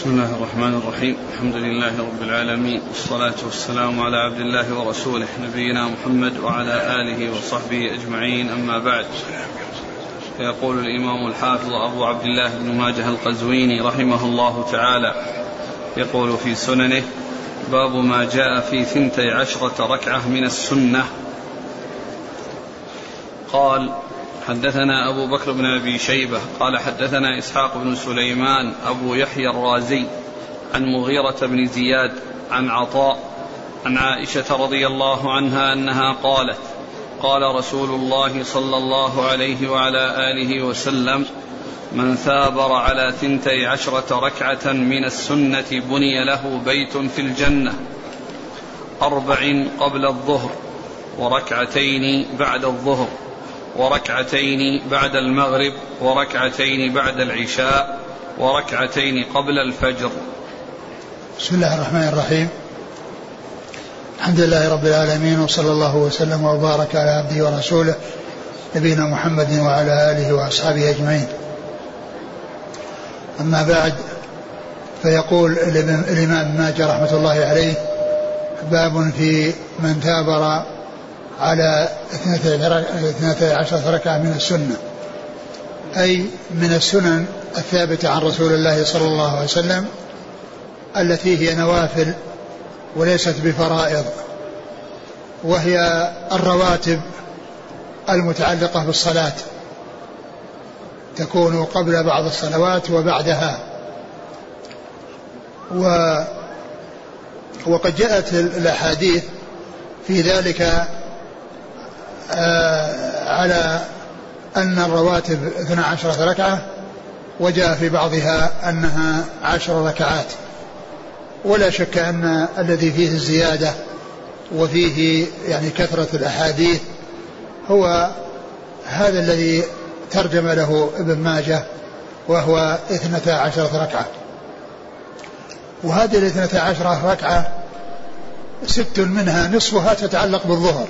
بسم الله الرحمن الرحيم. الحمد لله رب العالمين. والصلاة والسلام على عبد الله ورسوله نبينا محمد وعلى آله وصحبه أجمعين. أما بعد فيقول الإمام الحافظ أبو عبد الله بن ماجه القزويني رحمه الله تعالى يقول في سننه باب ما جاء في ثنتي عشرة ركعة من السنة قال حدثنا أبو بكر بن أبي شيبة قال حدثنا إسحاق بن سليمان أبو يحيى الرازي عن مغيرة بن زياد عن عطاء عن عائشة رضي الله عنها أنها قالت قال رسول الله صلى الله عليه وعلى آله وسلم من ثابر على ثنتي عشرة ركعة من السنة بني له بيت في الجنة أربع قبل الظهر وركعتين بعد الظهر وركعتين بعد المغرب وركعتين بعد العشاء وركعتين قبل الفجر. بسم الله الرحمن الرحيم. الحمد لله رب العالمين وصلى الله وسلم وبارك على عبده ورسوله نبينا محمد وعلى آله وأصحابه أجمعين. أما بعد فيقول الامام ماجه رحمة الله عليه باب في من ثابر على اثنتي عشرة ركعة من السنة. أي من السنن الثابتة عن رسول الله صلى الله عليه وسلم التي هي نوافل وليست بفرائض وهي الرواتب المتعلقة بالصلاة. تكون قبل بعض الصلوات وبعدها. و وقد جاءت الأحاديث في ذلك على أن الرواتب 12 ركعة وجاء في بعضها أنها عشر ركعات. ولا شك أن الذي فيه الزيادة وفيه يعني كثرة الأحاديث هو هذا الذي ترجم له ابن ماجه وهو اثنتا عشرة ركعة. وهذه الاثنتا عشرة ركعة ست منها نصفها تتعلق بالظهر.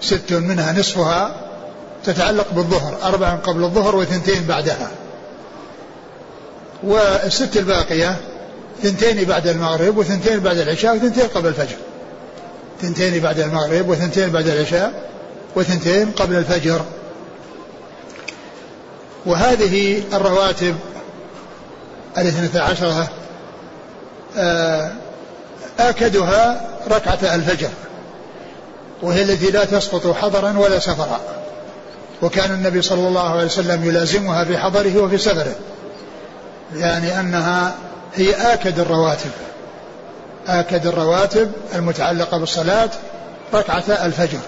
ست منها نصفها تتعلق بالظهر أربع قبل الظهر وثنتين بعدها. والست الباقية ثنتين بعد المغرب وثنتين بعد العشاء وثنتين قبل الفجر. ثنتين بعد المغرب وثنتين بعد العشاء وثنتين قبل الفجر. وهذه الرواتب الاثنتا عشرة آه، آكدها ركعة الفجر. وهي التي لا تسقط حضرا ولا سفرا. وكان النبي صلى الله عليه وسلم يلازمها في حضره وفي سفره. يعني أنها هي آكد الرواتب. آكد الرواتب المتعلقة بالصلاة ركعة الفجر.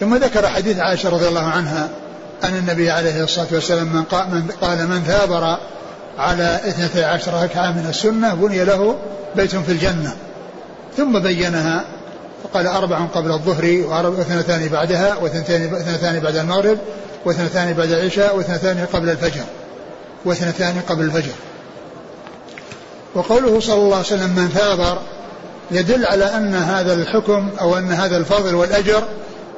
ثم ذكر حديث عائشة رضي الله عنها أن النبي عليه الصلاة والسلام من قال من ثابر على اثنتي عشر ركعة من السنة بني له بيت في الجنة. ثم بينها فقال أربع قبل الظهر واثنتان بعدها واثنتان اثنتان بعد المغرب واثنتان بعد العشاء واثنتان قبل الفجر. واثنتان قبل الفجر. وقوله صلى الله عليه وسلم من ثابر يدل على أن هذا الحكم أو أن هذا الفضل والأجر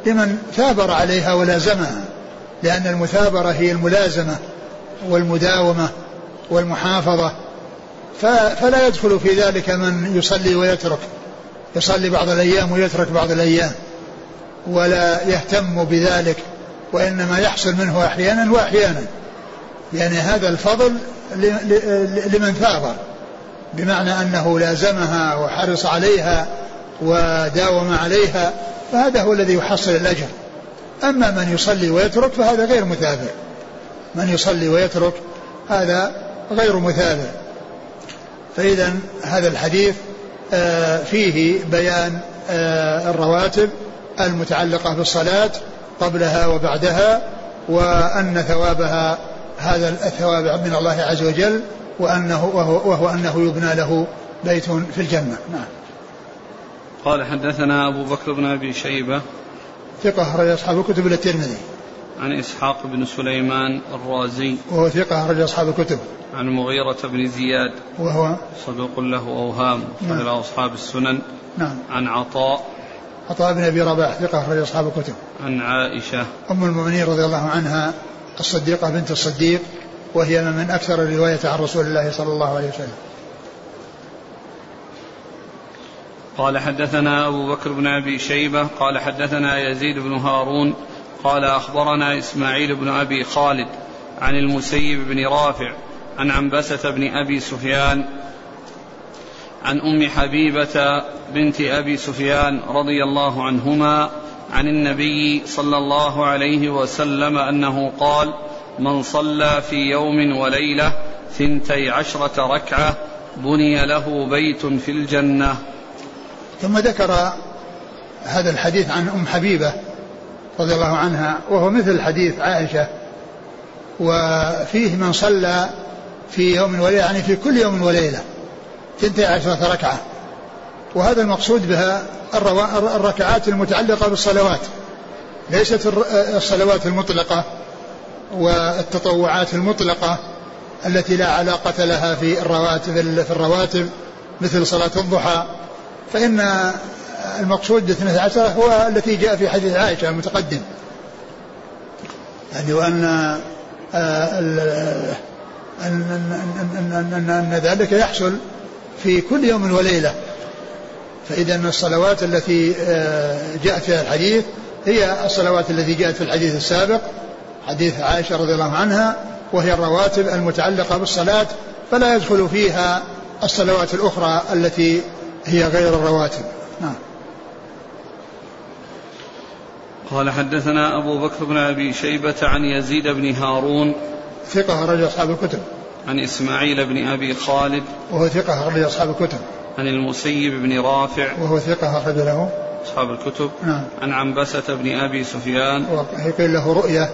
لمن ثابر عليها ولازمها لأن المثابرة هي الملازمة والمداومة والمحافظة. فلا يدخل في ذلك من يصلي ويترك. يصلي بعض الأيام ويترك بعض الأيام ولا يهتم بذلك وإنما يحصل منه أحيانا وأحيانا. يعني هذا الفضل لمن ثابر بمعنى أنه لازمها وحرص عليها وداوم عليها فهذا هو الذي يحصل الأجر. أما من يصلي ويترك فهذا غير مثابر من يصلي ويترك هذا غير مثابر فإذا هذا الحديث فيه بيان آه، الرواتب المتعلقة بالصلاة قبلها وبعدها وأن ثوابها هذا الثواب من الله عز وجل وأنه وهو, وهو أنه يبنى له بيت في الجنة. نعم. قال حدثنا أبو بكر بن أبي شيبة. ثقة أخرج أصحاب الكتب إلى الترمذي. عن إسحاق بن سليمان الرازي. وهو ثقة أخرج أصحاب الكتب. عن مغيرة بن زياد. وهو صدوق له أوهام. نعم. إلى أصحاب السنن. نعم. عن عطاء. عطاء بن أبي رباح ثقة أخرج أصحاب الكتب. عن عائشة. أم المؤمنين رضي الله عنها الصديقة بنت الصديق وهي من أكثر الرواية عن رسول الله صلى الله عليه وسلم. قال حدثنا أبو بكر بن أبي شيبة قال حدثنا يزيد بن هارون قال أخبرنا إسماعيل بن أبي خالد عن المسيب بن رافع عن عنبسة بن أبي سفيان عن أم حبيبة بنت أبي سفيان رضي الله عنهما عن النبي صلى الله عليه وسلم أنه قال من صلى في يوم وليلة ثنتي عشرة ركعة بني له بيت في الجنة. ثم ذكر هذا الحديث عن أم حبيبة رضي الله عنها وهو مثل حديث عائشة. وفيه من صلى في يوم وليلة يعني في كل يوم وليلة ثنتي عشرة ركعة. وهذا المقصود بها الركعات المتعلقة بالصلوات. ليست الصلوات المطلقة والتطوعات المطلقة التي لا علاقة لها في الرواتب في الرواتب مثل صلاة الضحى. فإن المقصود باثنة عشر هو التي جاء في حديث عائشة المتقدم. يعني وأن آه، أن, أن, أن, أن ذلك يحصل في كل يوم وليلة. فإذا الصلوات التي آه، جاءت في الحديث هي الصلوات التي جاءت في الحديث السابق حديث عائشة رضي الله عنها وهي الرواتب المتعلقة بالصلاة فلا يدخل فيها الصلوات الأخرى التي هي غير الرواتب. نعم. قال حدثنا أبو بكر بن أبي شيبة عن يزيد بن هارون ثقة رجل أصحاب الكتب. عن إسماعيل بن أبي خالد وهو ثقة رجل أصحاب الكتب. عن المسيب بن رافع وهو ثقة أخرج له. أصحاب الكتب. نعم. عن عنبسة بن أبي سفيان. وقيل له رؤية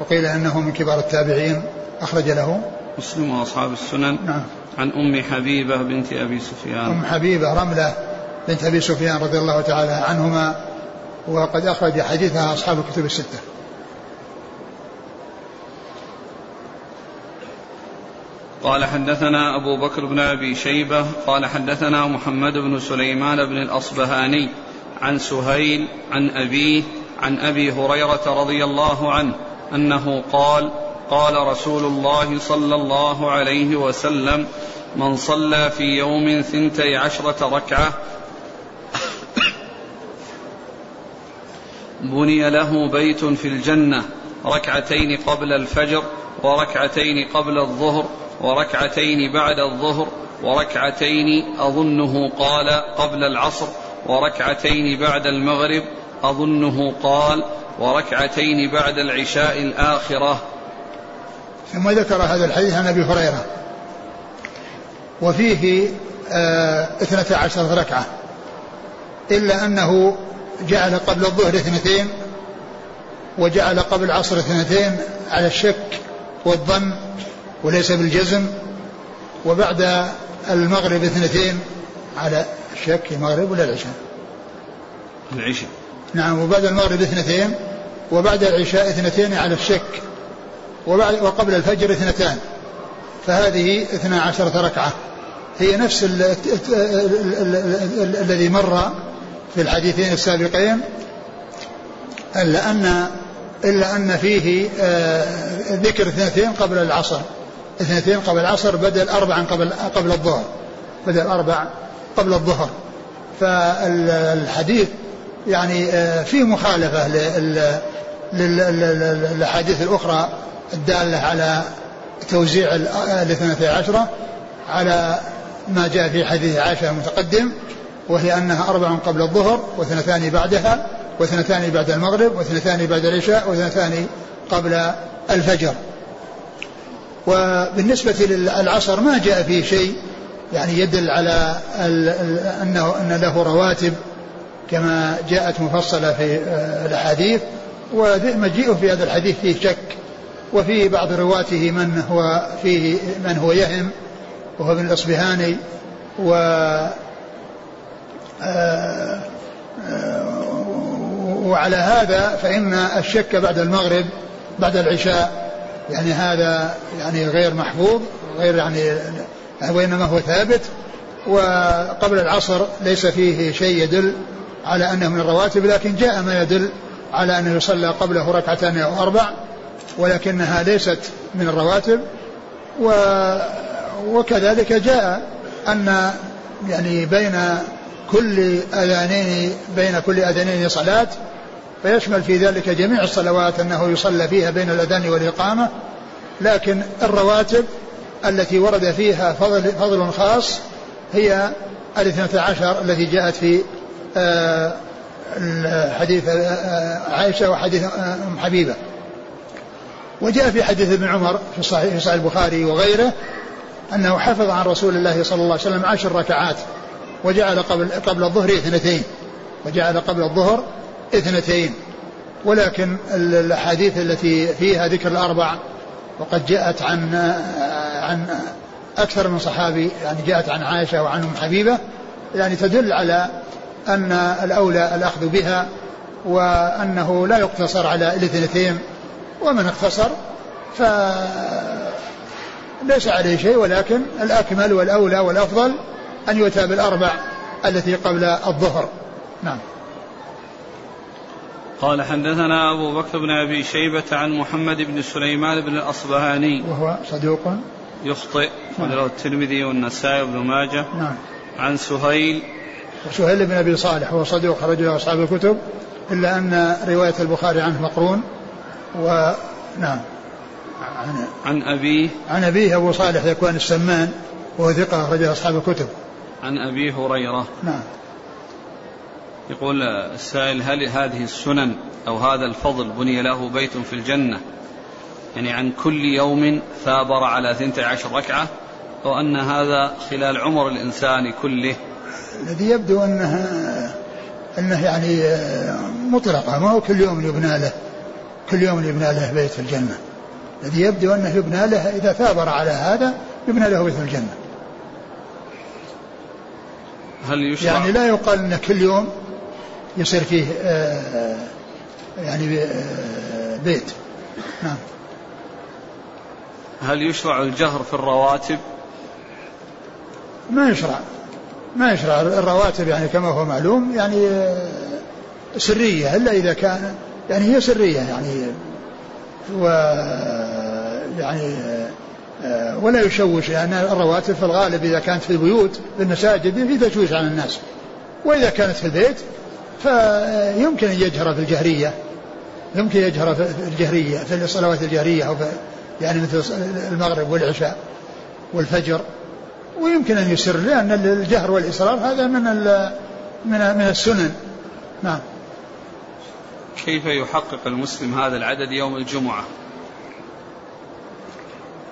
وقيل أنه من كبار التابعين أخرج له. مسلم وأصحاب السنن. نعم. عن أم حبيبة بنت أبي سفيان. أم حبيبة رملة بنت أبي سفيان رضي الله تعالى عنهما. وقد أخرج حديثها أصحاب الكتب الستة. قال حدثنا أبو بكر بن أبي شيبة قال حدثنا محمد بن سليمان بن الأصبهاني عن سهيل عن أبيه عن أبي هريرة رضي الله عنه أنه قال قال رسول الله صلى الله عليه وسلم من صلى في يوم ثنتي عشرة ركعة بني له بيت في الجنة ركعتين قبل الفجر وركعتين قبل الظهر وركعتين بعد الظهر وركعتين أظنه قال قبل العصر وركعتين بعد المغرب أظنه قال وركعتين بعد العشاء الآخرة. ثم ذكر هذا الحديث عن أبي هريرة. وفيه آه اثنتا عشرة ركعة. إلا أنه جعل قبل الظهر اثنتين وجعل قبل العصر اثنتين على الشك والظن وليس بالجزم وبعد المغرب اثنتين على الشك المغرب ولا العشاء. العشاء. نعم وبعد المغرب اثنتين وبعد العشاء اثنتين على الشك وبعد وقبل الفجر اثنتان. فهذه اثنا عشرة ركعة. هي نفس الذي مر في الحديثين السابقين إلا أن إلا أن فيه آه، ذكر اثنتين قبل العصر. اثنتين قبل العصر بدل أربعا قبل قبل الظهر. بدل أربع قبل الظهر. فالحديث يعني آه، فيه مخالفة للأحاديث الأخرى الدالة على توزيع الاثنتي عشرة على ما جاء في حديث عائشة المتقدم. وهي أنها أربع قبل الظهر واثنتان بعدها واثنتان بعد المغرب واثنتان بعد العشاء واثنتان قبل الفجر. وبالنسبة للعصر ما جاء فيه شيء يعني يدل على أنه أن له رواتب كما جاءت مفصلة في آه، الأحاديث. ومجيئه في هذا الحديث فيه شك. وفي بعض رواته من هو فيه من هو يهم وهو ابن الأصبهاني. و وعلى هذا فإن الشك بعد المغرب بعد العشاء يعني هذا يعني غير محفوظ غير يعني وإنما هو ثابت. وقبل العصر ليس فيه شيء يدل على أنه من الرواتب لكن جاء ما يدل على أنه يصلى قبله ركعتان أو أربع ولكنها ليست من الرواتب. وكذلك جاء أن يعني بين كل أذانين بين كل أذانين صلاة فيشمل في ذلك جميع الصلوات أنه يصلى فيها بين الأذان والإقامة لكن الرواتب التي ورد فيها فضل, فضل خاص هي الاثنة عشر التي جاءت في آه، حديث آه، عائشة وحديث آه، أم حبيبة. وجاء في حديث ابن عمر في صحيح, في صحيح البخاري وغيره أنه حفظ عن رسول الله صلى الله عليه وسلم عشر ركعات. وجعل قبل قبل الظهر اثنتين. وجعل قبل الظهر اثنتين. ولكن الأحاديث التي فيها ذكر الأربع وقد جاءت عن عن أكثر من صحابي يعني جاءت عن عائشة وعن ام حبيبة يعني تدل على أن الأولى الأخذ بها وأنه لا يقتصر على الاثنتين. ومن اقتصر ف ليس عليه شيء ولكن الأكمل والأولى والأفضل ان يؤتى بالاربع التي قبل الظهر. نعم. قال حدثنا أبو بكر بن أبي شيبة عن محمد بن سليمان بن الأصبهاني. وهو صدوق. يخطئ. نعم. الترمذي والنسائي وابن ماجه. نعم. عن سهيل. وسهيل بن أبي صالح وهو صدوق خرج له أصحاب الكتب إلا أن رواية البخاري عنه مقرون. ونعم عن, عن أبيه. عن أبيه أبو صالح ذكوان السمان وهو ثقة أخرجه أصحاب الكتب. عن أبي هريرة. نعم. يقول السائل هل هذه السنن أو هذا الفضل بني له بيت في الجنة؟ يعني عن كل يوم ثابر على ثنتي عشر ركعة أو أن هذا خلال عمر الإنسان كله. الذي يبدو أنه أنه يعني مطلقة ما هو كل يوم يبنى له كل يوم يبنى له بيت في الجنة. الذي يبدو أنه يبنى له إذا ثابر على هذا يبنى له بيت في الجنة. هل يشرع؟ يعني لا يقال أن كل يوم يصير فيه آه، يعني آه، بيت. نعم. هل يشرع الجهر في الرواتب؟ ما يشرع. ما يشرع. الرواتب يعني كما هو معلوم يعني آه، سرية. إلا إذا كان يعني هي سرية يعني و يعني ولا يشوش لأن يعني الرواتب في الغالب إذا كانت في البيوت في المساجد في تشويش على الناس. وإذا كانت في البيت فيمكن أن يجهر في الجهرية. يمكن يجهر في الجهرية في الصلوات الجهرية أو في يعني مثل المغرب والعشاء والفجر. ويمكن أن يسر لأن الجهر والإصرار هذا من من من السنن. نعم. كيف يحقق المسلم هذا العدد يوم الجمعة؟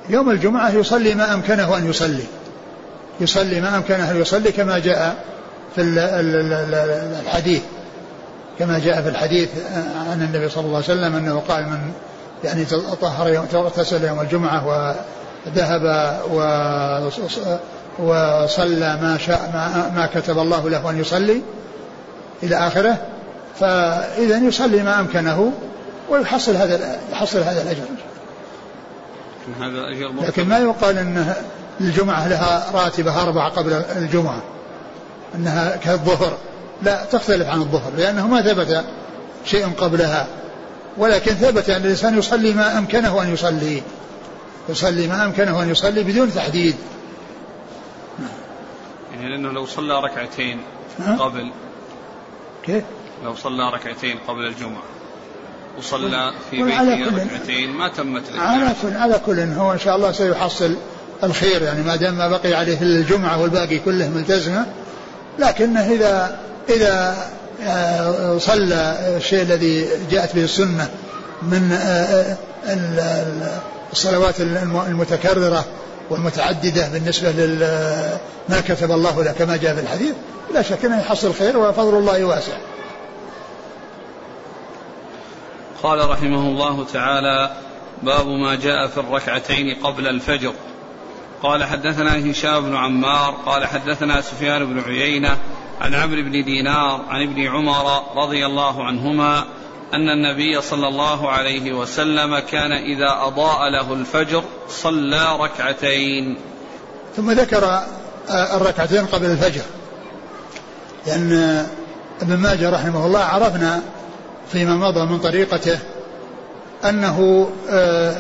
يوم الجمعة يصلي ما أمكنه أن يصلي يصلي ما أمكنه أن يصلي كما جاء في الحديث كما جاء في الحديث عن النبي صلى الله عليه وسلم أنه قال من يعني طهر يوم اغتسل يوم الجمعة وذهب وصلى ما شاء ما, ما كتب الله له أن يصلي إلى آخره فإذا يصلي ما أمكنه ويحصل هذا يحصل هذا الأجر. هذا الاجر لكن ما يقال إن الجمعة لها راتبه أربعة قبل الجمعة إنها كالظهر. لا تختلف عن الظهر لأنه ما ثبت شيء قبلها. ولكن ثبت أن الإنسان يصلي ما أمكنه أن يصلي. يصلي ما أمكنه أن يصلي بدون تحديد. يعني لأنه لو صلى ركعتين قبل كيف؟ لو صلى ركعتين قبل الجمعة. وصلى في بيته ركعتين ما تمت على كل على كل. هو إن شاء الله سيحصل الخير يعني ما دام ما بقي عليه الجمعة والباقي كله ملتزمة. لكنه إذا إذا آه، صلى الشيء الذي جاءت به السنة من آه، آه، الصلوات المتكررة والمتعددة بالنسبة لما كتب الله له كما جاء في الحديث لا شك أنه يحصل خير وفضل الله واسع. قال رحمه الله تعالى باب ما جاء في الركعتين قبل الفجر. قال حدثنا هشام بن عمار قال حدثنا سفيان بن عيينة عن عمرو بن دينار عن ابن عمر رضي الله عنهما أن النبي صلى الله عليه وسلم كان إذا أضاء له الفجر صلى ركعتين. ثم ذكر آه، الركعتين قبل الفجر. لأن ابن ماجه رحمه الله عرفنا فيما مضى من طريقته أنه آه،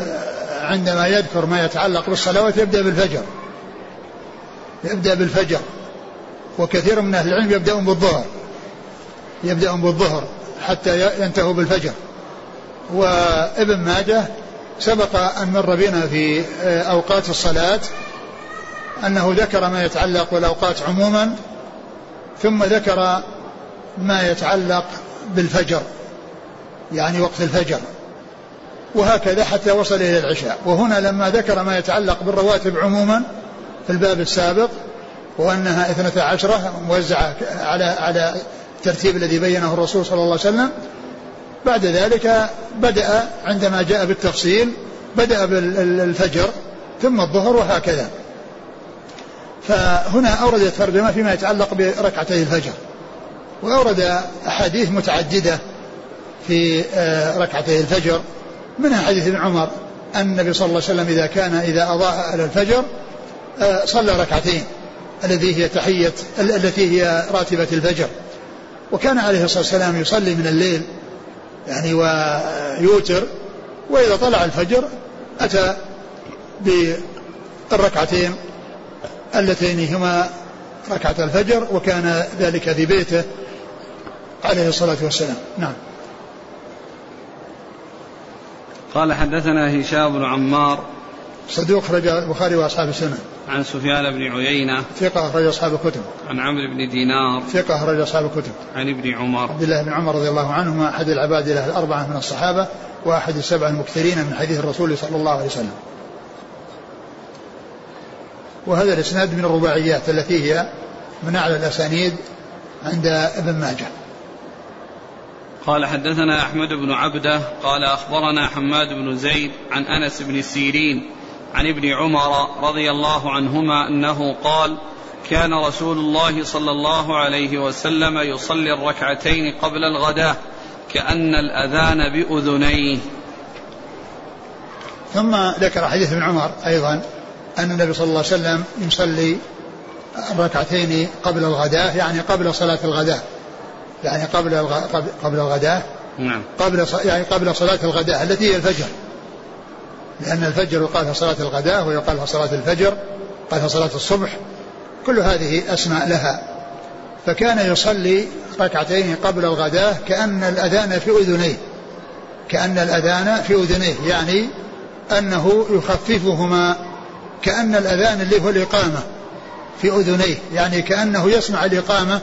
عندما يذكر ما يتعلق بالصلوات يبدأ بالفجر. يبدأ بالفجر. وكثير من أهل العلم يبدأون بالظهر. يبدأون بالظهر حتى ينتهوا بالفجر. وابن ماجه سبق أن مر بنا في أوقات الصلاة أنه ذكر ما يتعلق بالأوقات عموما ثم ذكر ما يتعلق بالفجر. يعني وقت الفجر. وهكذا حتى وصل إلى العشاء. وهنا لما ذكر ما يتعلق بالرواتب عموما في الباب السابق وأنها اثنتا عشرة موزعة على على الترتيب الذي بينه الرسول صلى الله عليه وسلم. بعد ذلك بدأ عندما جاء بالتفصيل بدأ بالفجر ثم الظهر وهكذا. فهنا أورد الترجمة فيما يتعلق بركعتي الفجر. وأورد أحاديث متعددة في آه، ركعتي الفجر. منها حديث ابن عمر أن النبي صلى الله عليه وسلم إذا كان إذا أضاء على الفجر آه، صلى ركعتين الذي هي تحية التي هي راتبة الفجر. وكان عليه الصلاة والسلام يصلي من الليل يعني ويوتر وإذا طلع الفجر أتى بالركعتين اللتين هما ركعة الفجر وكان ذلك في بيته عليه الصلاة والسلام. نعم. قال حدثنا هشام بن عمار صدوق خرج البخاري وأصحاب السنن عن سفيان بن عيينة ثقة أخرج أصحاب الكتب. عن عمرو بن دينار ثقة أخرج أصحاب الكتب. عن ابن عمر عبد الله بن عمر رضي الله عنهما أحد العباد له الأربعة من الصحابة وأحد السبع المكثرين من حديث الرسول صلى الله عليه وسلم. وهذا الإسناد من الرباعيات التي هي من أعلى الأسانيد عند ابن ماجه. قال حدثنا أحمد بن عبده قال أخبرنا حماد بن زيد عن أنس بن سيرين عن ابن عمر رضي الله عنهما أنه قال كان رسول الله صلى الله عليه وسلم يصلي الركعتين قبل الغداة كأن الأذان بأذنيه. ثم ذكر حديث ابن عمر أيضا أن النبي صلى الله عليه وسلم يصلي الركعتين قبل الغداة يعني قبل صلاة الغداة. يعني قبل قبل الغداة؟ نعم. قبل يعني قبل صلاة الغداة التي هي الفجر. لأن الفجر يقال صلاة الغداة ويقال صلاة الفجر قال صلاة الصبح كل هذه أسماء لها. فكان يصلي ركعتين قبل الغداة كأن الأذان في أذنيه. كأن الأذان في أذنيه يعني أنه يخففهما كأن الأذان اللي هو الإقامة في أذنيه يعني كأنه يسمع الإقامة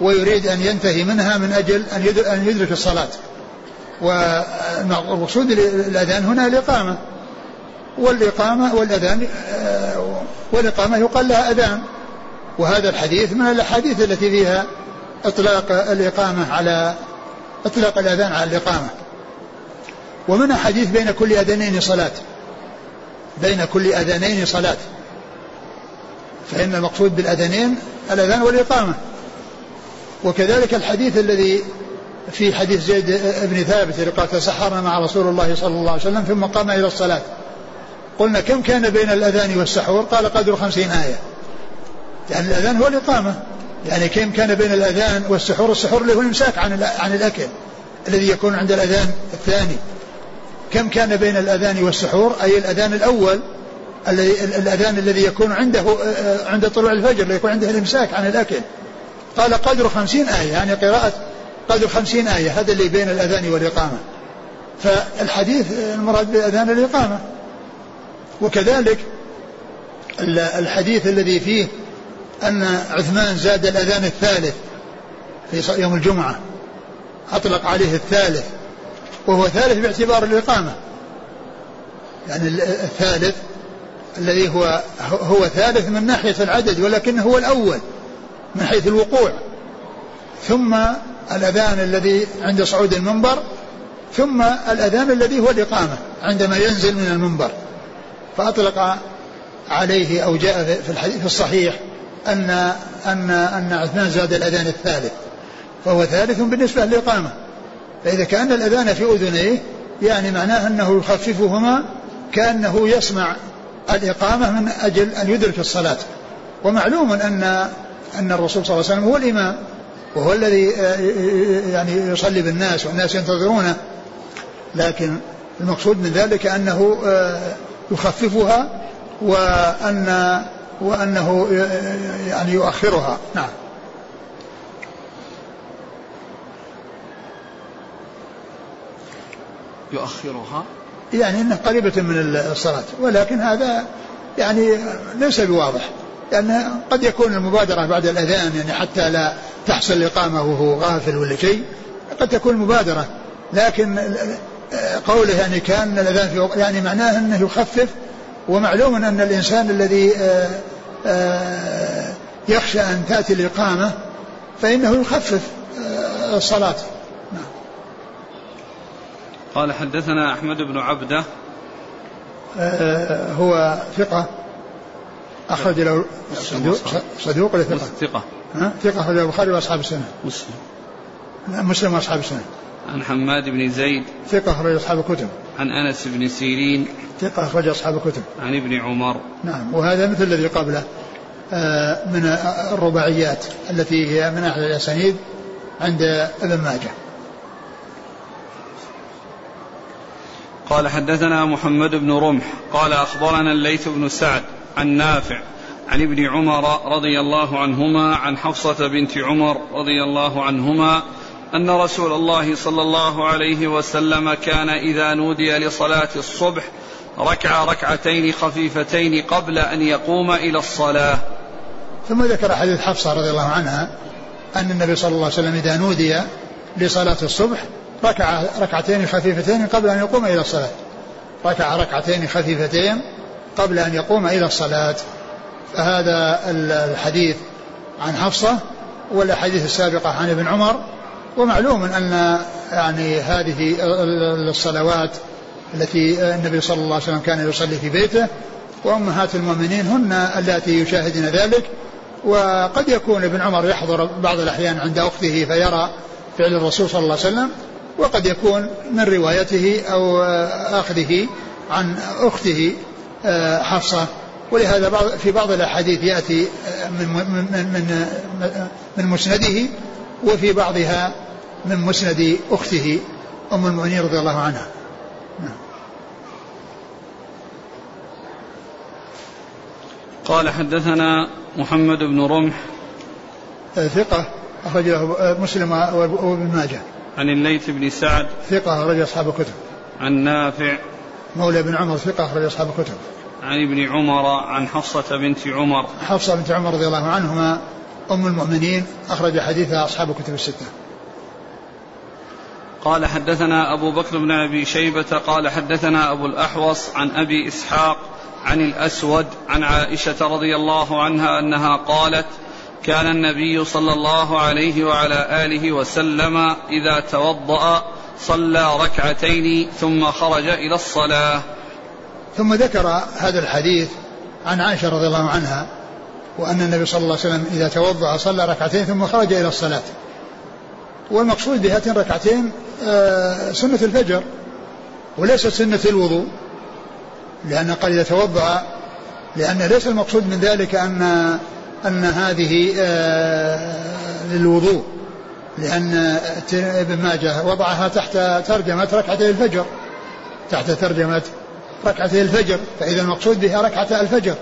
ويريد أن ينتهي منها من أجل أن يدرك الصلاة. والمقصود الأذان هنا الإقامة. والإقامة والأذان والإقامة يقال لها أذان. وهذا الحديث من الأحاديث التي فيها إطلاق الإقامة على إطلاق الأذان على الإقامة. ومن حديث بين كل أذانين صلاة. بين كل أذانين صلاة. فإن المقصود بالأذانين الأذان والإقامة. وكذلك الحديث الذي في حديث زيد بن ثابت قال تسحرنا مع رسول الله صلى الله عليه وسلم ثم قام إلى الصلاة. قلنا كم كان بين الأذان والسحور؟ قال قدر خمسين آية. يعني الأذان هو الإقامة. يعني كم كان بين الأذان والسحور؟ السحور اللي هو الإمساك عن عن الأكل الذي يكون عند الأذان الثاني. كم كان بين الأذان والسحور؟ أي الأذان الأول الأذان الذي يكون عنده آه، عند طلوع الفجر اللي يكون عنده الإمساك عن الأكل. قال قدر خمسين آية يعني قراءة قدر خمسين آية هذا اللي بين الأذان والإقامة. فالحديث المراد بالأذان الإقامة وكذلك الحديث الذي فيه أن عثمان زاد الأذان الثالث في يوم الجمعة أطلق عليه الثالث وهو ثالث باعتبار الإقامة. يعني الثالث الذي هو هو ثالث من ناحية العدد ولكنه هو الأول. من حيث الوقوع. ثم الأذان الذي عند صعود المنبر ثم الأذان الذي هو الإقامة عندما ينزل من المنبر. فأطلق عليه أو جاء في الحديث الصحيح أن أن أن عثمان زاد الأذان الثالث فهو ثالث بالنسبة للإقامة. فإذا كان الأذان في أذنيه يعني معناه أنه يخففهما كأنه يسمع الإقامة من أجل أن يدرك الصلاة. ومعلوم أن أن الرسول صلى الله عليه وسلم هو الإمام وهو الذي يعني يصلي بالناس والناس ينتظرونه. لكن المقصود من ذلك أنه يخففها وأن وأنه يعني يؤخرها. نعم. يؤخرها؟ يعني انها قريبة من الصلاة. ولكن هذا يعني ليس بواضح. لأن قد يكون المبادرة بعد الأذان يعني حتى لا تحصل الإقامة وهو غافل ولا شيء قد تكون مبادرة. لكن قوله يعني كأن الأذان في يعني معناه أنه يخفف ومعلوم أن الإنسان الذي آه، آه، يخشى أن تأتي الإقامة فإنه يخفف آه، الصلاة. نعم. قال حدثنا أحمد بن عبدة. هو ثقة. أخرج له صدوق, صدوق ولا ثقة؟ ثقة ثقة أخرج البخاري وأصحاب السنة. مسلم. مسلم وأصحاب السنة. عن حماد بن زيد. ثقة أخرج أصحاب الكتب. عن أنس بن سيرين. ثقة أخرج أصحاب الكتب. عن ابن عمر. نعم وهذا مثل الذي قبله. آه، من الرباعيات التي هي من أحد الأسانيد عند ابن ماجه. قال حدثنا محمد بن رمح. قال أخبرنا الليث بن سعد. عن نافع عن ابن عمر رضي الله عنهما عن حفصة بنت عمر رضي الله عنهما أن رسول الله صلى الله عليه وسلم كان إذا نودي لصلاة الصبح ركع ركعتين خفيفتين قبل أن يقوم إلى الصلاة. ثم ذكر حديث حفصة رضي الله عنها أن النبي صلى الله عليه وسلم إذا نودي لصلاة الصبح ركع ركعتين خفيفتين قبل أن يقوم إلى الصلاة. ركع ركعتين خفيفتين قبل أن يقوم إلى الصلاة فهذا الحديث عن حفصة والأحاديث السابقة عن ابن عمر ومعلوم أن يعني هذه الصلوات التي النبي صلى الله عليه وسلم كان يصلي في بيته وأمهات المؤمنين هن اللاتي يشاهدن ذلك وقد يكون ابن عمر يحضر بعض الأحيان عند أخته فيرى فعل الرسول صلى الله عليه وسلم وقد يكون من روايته أو أخذه عن أخته. حفصة. ولهذا في بعض الأحاديث يأتي من, من, من, من مسنده وفي بعضها من مسند أخته أم المؤمنين رضي الله عنها. نعم. قال حدثنا محمد بن رمح. آه، ثقة أخرج له آه، مسلم وابن ماجه. عن الليث بن سعد. ثقة أخرج أصحاب الكتب. عن نافع. مولى بن عمر ثقة أخرج أصحاب الكتب. عن ابن عمر عن حفصة بنت عمر. حفصة بنت عمر رضي الله عنهما أم المؤمنين أخرج حديثها أصحاب الكتب الستة. قال حدثنا أبو بكر بن أبي شيبة قال حدثنا أبو الأحوص عن أبي إسحاق عن الأسود عن عائشة رضي الله عنها أنها قالت كان النبي صلى الله عليه وعلى آله وسلم إذا توضأ صلى ركعتين ثم خرج إلى الصلاة. ثم ذكر هذا الحديث عن عائشة رضي الله عنها وأن النبي صلى الله عليه وسلم إذا توضأ صلى ركعتين ثم خرج إلى الصلاة. والمقصود بهاتين ركعتين آه، سنة الفجر وليست سنة الوضوء لأن قال إذا توضأ لأن ليس المقصود من ذلك أن أن هذه آه، للوضوء. لأن ابن ماجه وضعها تحت ترجمة ركعتي الفجر. تحت ترجمة ركعتي الفجر. فإذا المقصود بها ركعة الفجر.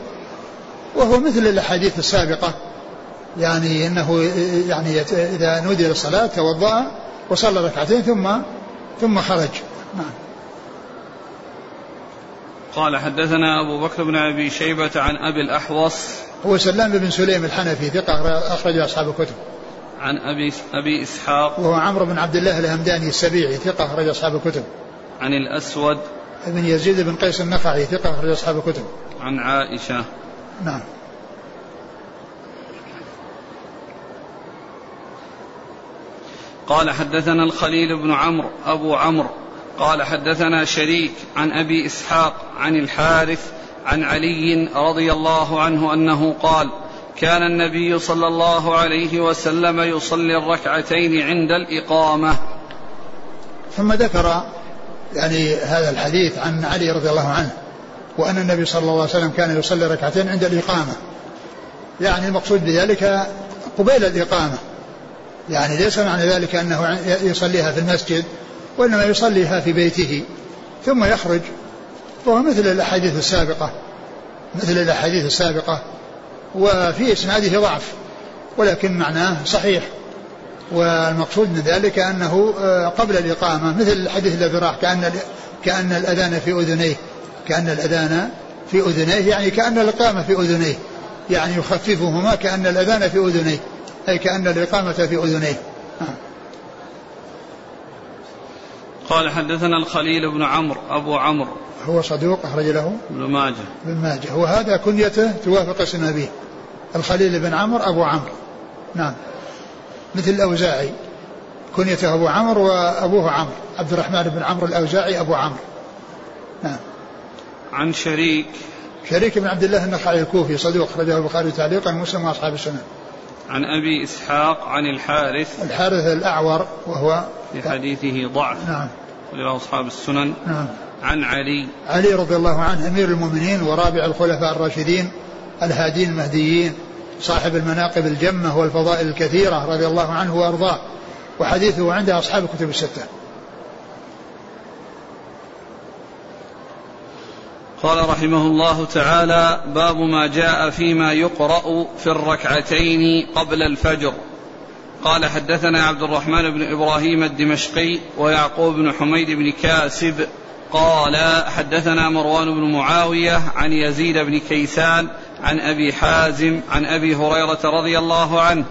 وهو مثل الأحاديث السابقة. يعني أنه يعني إذا نودي للصلاة توضأ وصلى ركعتين ثم ثم خرج. نعم. قال حدثنا أبو بكر بن أبي شيبة عن أبي الأحوص. هو سلام بن سليم الحنفي ثقة أخرج أصحاب الكتب. عن أبي أبي إسحاق وهو عمرو بن عبد الله الهمداني السبيعي ثقة أخرج أصحاب الكتب. عن الأسود بن يزيد بن قيس النخعي ثقة أخرج أصحاب الكتب. عن عائشة. نعم. قال حدثنا الخليل بن عمرو أبو عمرو. قال حدثنا شريك عن أبي إسحاق عن الحارث عن علي رضي الله عنه أنه قال كان النبي صلى الله عليه وسلم يصلي الركعتين عند الإقامة. ثم ذكر يعني هذا الحديث عن علي رضي الله عنه وأن النبي صلى الله عليه وسلم كان يصلي ركعتين عند الإقامة. يعني المقصود بذلك قبيل الإقامة. يعني ليس معنى ذلك أنه يصليها في المسجد وإنما يصليها في بيته. ثم يخرج فهو مثل الأحاديث السابقة مثل الأحاديث السابقة. وفي إسناده ضعف ولكن معناه صحيح والمقصود من ذلك أنه آه، قبل الإقامة مثل الحديث الذي راح كأن كأن الأذان في أذنيه كأن الأذان في أذنيه يعني كأن الإقامة في أذنيه يعني يخففهما كأن الأذان في أذنيه أي كأن الإقامة في أذنيه. قال حدثنا الخليل بن عمرو أبو عمرو هو صدوق أخرج له ابن ماجه. ابن ماجه. وهذا كنيته توافق اسم أبيه الخليل بن عمرو أبو عمرو. نعم. مثل الأوزاعي. كنيته أبو عمرو وأبوه عمرو. عبد الرحمن بن عمرو الأوزاعي أبو عمرو. نعم. عن شريك. شريك بن عبد الله النخعي الكوفي صدوق أخرجه البخاري تعليقا مسلم وأصحاب السنن. عن أبي إسحاق عن الحارث. الحارث الأعور وهو في حديثه ضعف. نعم. ولله أصحاب السنن. نعم. عن علي. علي رضي الله عنه أمير المؤمنين ورابع الخلفاء الراشدين الهادين المهديين صاحب المناقب الجمة والفضائل الكثيرة رضي الله عنه وأرضاه. وحديثه عند أصحاب الكتب الستة. قال رحمه الله تعالى باب ما جاء فيما يقرأ في الركعتين قبل الفجر. قال حدثنا عبد الرحمن بن إبراهيم الدمشقي ويعقوب بن حميد بن كاسب قال حدثنا مروان بن معاوية عن يزيد بن كيسان عن أبي حازم عن أبي هريرة رضي الله عنه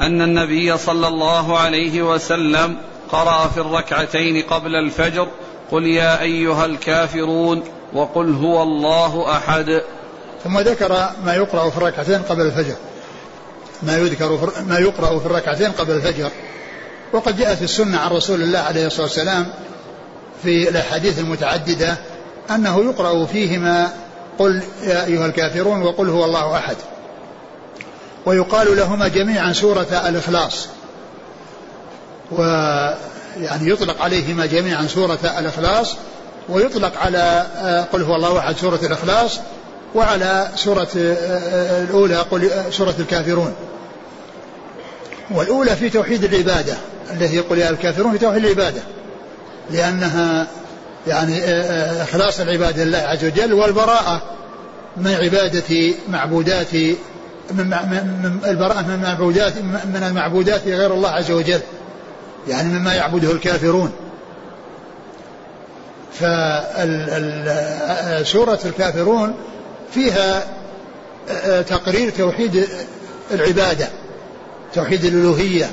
أن النبي صلى الله عليه وسلم قرأ في الركعتين قبل الفجر قل يا أيها الكافرون وقل هو الله أحد. ثم ذكر ما يقرأ في الركعتين قبل الفجر. ما يذكر ما يقرأ في الركعتين قبل الفجر. وقد جاءت السنة عن رسول الله عليه الصلاة والسلام في الأحاديث المتعددة أنه يقرأ فيهما قل يا أيها الكافرون وقل هو الله أحد. ويقال لهما جميعا سورة الإخلاص. ويعني يطلق عليهما جميعا سورة الإخلاص ويطلق على آه، قل هو الله أحد سورة الإخلاص وعلى سورة آه، آه، الأولى قل سورة الكافرون. والأولى في توحيد العبادة التي يقول يا الكافرون في توحيد العبادة. لأنها يعني إخلاص العباده لله عز وجل والبراءة من عبادة معبودات من البراءة من المعبودات من المعبودات غير الله عز وجل يعني مما يعبده الكافرون. فسورة الكافرون فيها تقرير توحيد العبادة توحيد الألوهية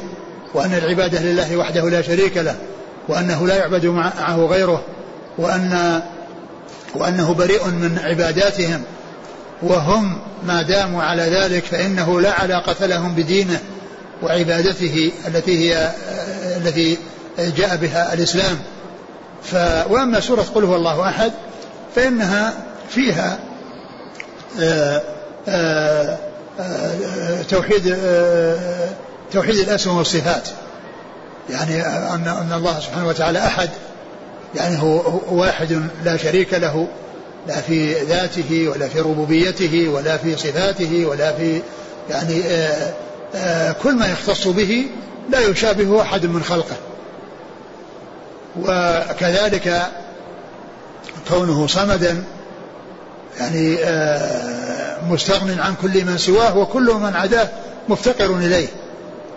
وأن العبادة لله وحده لا شريك له. وأنه لا يعبد معه غيره وأن وأنه بريء من عباداتهم وهم ما داموا على ذلك فإنه لا علاقة لهم بدينه وعبادته التي هي التي جاء بها الإسلام. ف وأما سورة قل هو الله أحد فإنها فيها آآ آآ آآ توحيد توحيد الأسماء والصفات. يعني أن أن الله سبحانه وتعالى أحد. يعني هو واحد لا شريك له لا في ذاته ولا في ربوبيته ولا في صفاته ولا في يعني آآ آآ كل ما يختص به لا يشابه أحد من خلقه. وكذلك كونه صمدا يعني مستغن عن كل من سواه وكل من عداه مفتقر إليه.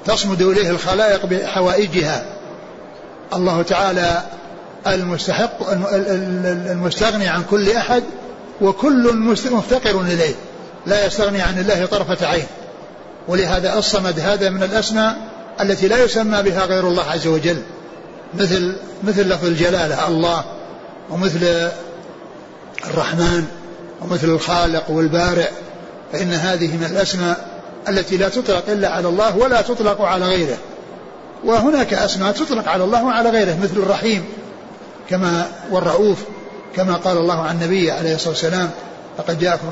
تصمد إليه الخلائق بحوائجها. الله تعالى المستحق المستغني عن كل أحد وكل مفتقر إليه. لا يستغني عن الله طرفة عين. ولهذا الصمد هذا من الأسماء التي لا يسمى بها غير الله عز وجل. مثل مثل لفظ الجلالة الله ومثل الرحمن ومثل الخالق والبارئ. فإن هذه من الأسماء التي لا تطلق إلا على الله ولا تطلق على غيره. وهناك أسماء تطلق على الله وعلى غيره مثل الرحيم كما والرؤوف كما قال الله عن النبي عليه الصلاة والسلام لقد جاءكم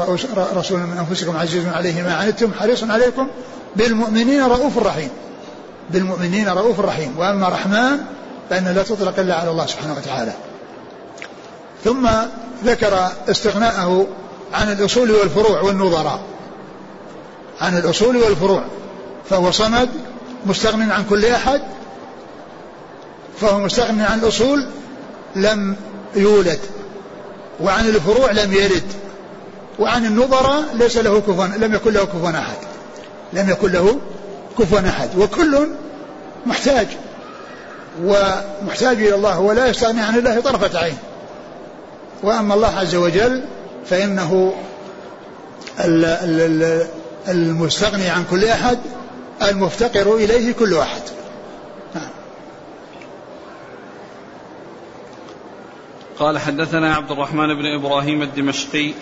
رسول من أنفسكم عزيز عليه ما عنتم حريص عليكم بالمؤمنين رؤوف رحيم. بالمؤمنين رؤوف رحيم. وأما الرحمن فإنها لا تطلق إلا على الله سبحانه وتعالى. ثم ذكر استغناءه عن الأصول والفروع والنظراء. عن الأصول والفروع فهو صمد مستغن عن كل أحد فهو مستغن عن الأصول لم يولد وعن الفروع لم يرد وعن النظراء ليس له كفوا لم يكن له كفوا أحد لم يكن له كفوا أحد وكل محتاج ومحتاج إلى الله ولا يستغني عن الله طرفة عين. وأما الله عز وجل فإنه المستغني عن كل أحد المفتقر إليه كل أحد. نعم. قال حدثنا عبد الرحمن بن إبراهيم الدمشقي.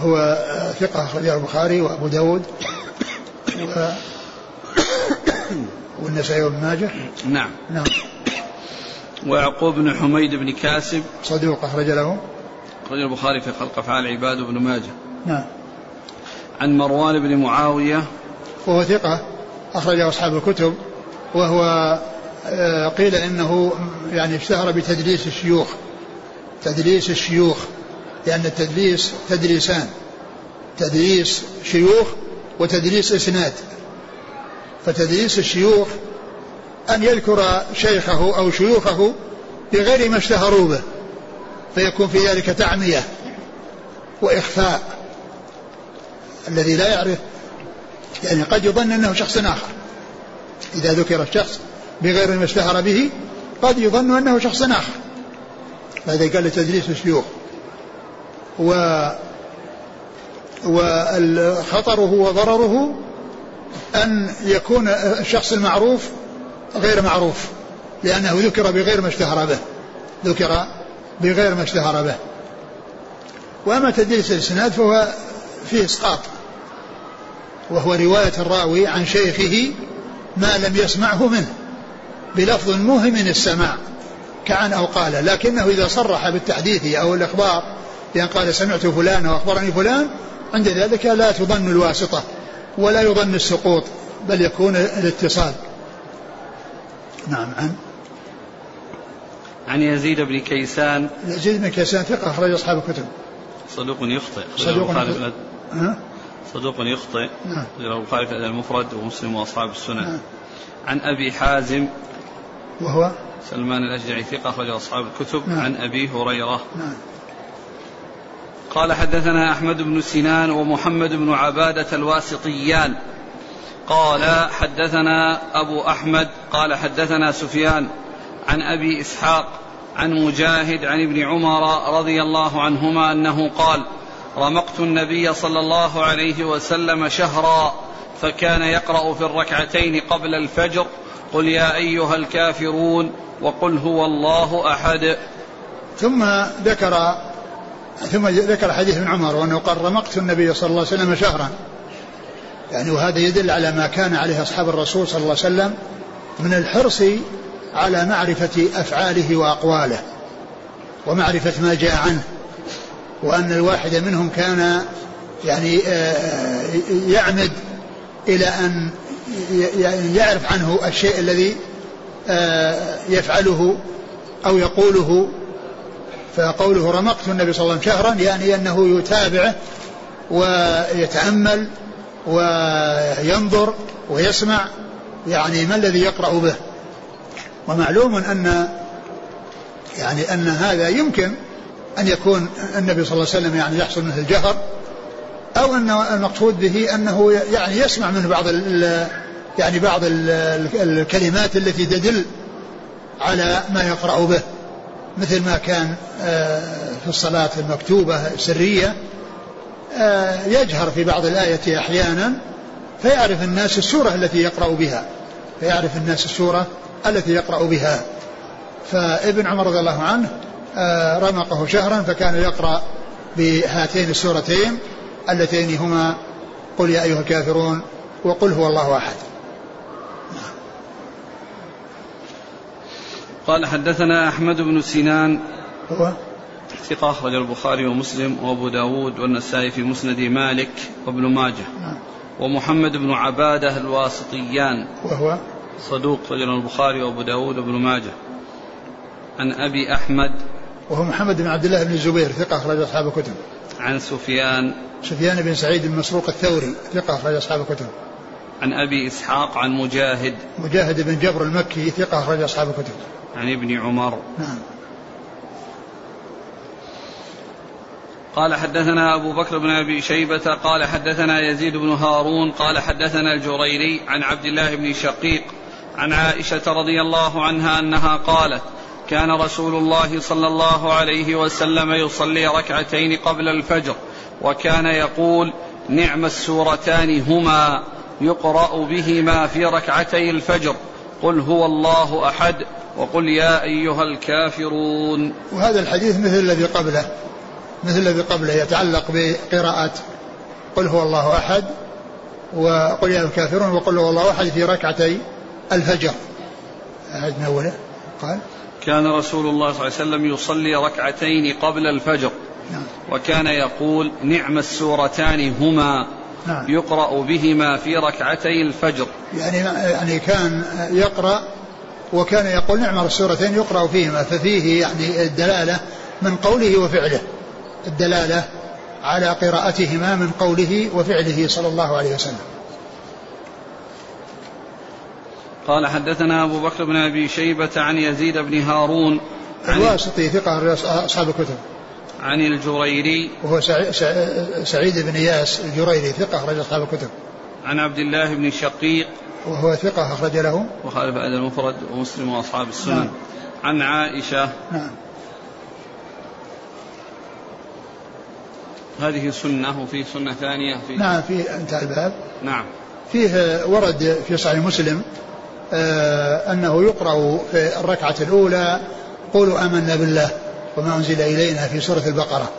هو ثقة أخرجه البخاري وأبو داود و... والنسائي وابن ماجه. نعم. نعم. ويعقوب بن حميد بن كاسب. صدوق أخرج له. أخرج البخاري في خلق أفعال عباد بن ماجه. نعم. عن مروان بن معاوية وهو ثقة أخرجه أصحاب الكتب وهو آه، قيل إنه يعني اشتهر بتدليس الشيوخ تدليس الشيوخ لأن التدليس تدليسان تدليس شيوخ وتدليس إسناد. فتدليس الشيوخ أن يذكر شيخه أو شيوخه بغير ما اشتهروا به فيكون في ذلك تعمية وإخفاء. الذي لا يعرف يعني قد يظن أنه شخص آخر. إذا ذكر الشخص بغير ما اشتهر به قد يظن أنه شخص آخر. هذا قال تدليس الشيوخ. و وخطره وضرره أن يكون الشخص المعروف غير معروف لأنه ذكر بغير ما اشتهر به ذكر بغير ما اشتهر به. وأما تدليس الإسناد فهو فيه إسقاط. وهو رواية الراوي عن شيخه ما لم يسمعه منه بلفظ موهم السماع كعن أو قال لكنه إذا صرح بالتحديث أو الإخبار بأن قال سمعت فلان وأخبرني فلان عند ذلك لا تظن الواسطة ولا يظن السقوط بل يكون الاتصال. نعم عن؟ عن يزيد بن كيسان. يزيد بن كيسان ثقة أخرج أصحاب الكتب. صدوق يخطئ. صدوق يخطئ. صدوق يخطئ نعم. البخاري في المفرد ومسلم وأصحاب السنن نعم. عن أبي حازم وهو؟ سلمان الأشجعي ثقة أخرج أصحاب الكتب. نعم. عن أبي هريرة. نعم. قال حدثنا أحمد بن سنان ومحمد بن عبادة الواسطيان. قال حدثنا أبو أحمد. قال حدثنا سفيان عن أبي إسحاق عن مجاهد عن ابن عمر رضي الله عنهما أنه قال رمقت النبي صلى الله عليه وسلم شهرا فكان يقرأ في الركعتين قبل الفجر قل يا أيها الكافرون وقل هو الله أحد. ثم ذكر ثم ذكر حديث ابن عمر وأنه قال رمقت النبي صلى الله عليه وسلم شهرا. يعني وهذا يدل على ما كان عليه أصحاب الرسول صلى الله عليه وسلم من الحرص على معرفة أفعاله وأقواله ومعرفة ما جاء عنه. وأن الواحد منهم كان يعني آه، يعمد إلى أن يعرف عنه الشيء الذي آه، يفعله أو يقوله. فقوله رمقت النبي صلى الله عليه وسلم شهرا يعني أنه يتابعه ويتأمل وينظر ويسمع يعني ما الذي يقرأ به. ومعلوم أن يعني أن هذا يمكن أن يكون النبي صلى الله عليه وسلم يعني يحصل منه الجهر أو أن المقصود به أنه يعني يسمع منه بعض يعني بعض الكلمات التي تدل على ما يقرأ به مثل ما كان آه، في الصلاة المكتوبة سرية آه، يجهر في بعض الآية أحيانا فيعرف الناس السورة التي يقرأ بها فيعرف الناس السورة التي يقرأ بها. فابن عمر رضي الله عنه رمقه شهرا فكان يقرأ بهاتين السورتين اللتين هما قل يا أيها الكافرون وقل هو الله أحد. قال حدثنا أحمد بن سنان هو؟ ثقة أخرج البخاري ومسلم وأبو داود والنسائي في مسند مالك وابن ماجه. نعم. ومحمد بن عبادة الواسطيان. وهو؟ صدوق رجل البخاري وأبو داود وابن ماجه. عن أبي أحمد وهو محمد بن عبد الله بن الزبير ثقة أخرج أصحاب الكتب. عن سفيان. سفيان بن سعيد بن مسروق الثوري ثقة أخرج أصحاب الكتب. عن أبي إسحاق عن مجاهد. مجاهد بن جبر المكي ثقة أخرج أصحاب الكتب. عن ابن عمر. نعم. قال حدثنا أبو بكر بن أبي شيبة قال حدثنا يزيد بن هارون قال حدثنا الجريري عن عبد الله بن شقيق عن عائشة رضي الله عنها أنها قالت كان رسول الله صلى الله عليه وسلم يصلي ركعتين قبل الفجر وكان يقول نعم السورتان هما يقرأ بهما في ركعتي الفجر قل هو الله أحد وقل يا أيها الكافرون. وهذا الحديث مثل الذي قبله مثل الذي قبله يتعلق بقراءة قل هو الله أحد وقل يا الكافرون وقل هو الله أحد في ركعتي الفجر. أعد من أوله. قال كان رسول الله صلى الله عليه وسلم يصلي ركعتين قبل الفجر نعم. وكان يقول نعم السورتان هما نعم. يقرأ بهما في ركعتي الفجر يعني يعني كان يقرأ وكان يقول نعم السورتين يقرأ فيهما ففيه يعني الدلالة من قوله وفعله الدلالة على قراءتهما من قوله وفعله صلى الله عليه وسلم قال حدثنا أبو بكر بن أبي شيبة عن يزيد بن هارون الواسطي ثقة أصحاب الكتب. عن الجريري وهو سعيد بن إياس الجريري ثقة أخرج أصحاب الكتب. عن عبد الله بن شقيق وهو ثقة أخرج له. وخالف أدب المفرد ومسلم وأصحاب السنن. نعم. عن عائشة. نعم. هذه سنة وفي سنة ثانية في نعم في انتهى الباب. نعم. فيه ورد في صحيح مسلم أنه يقرأ في الركعة الأولى قولوا آمنا بالله وما أنزل إلينا في سورة البقرة.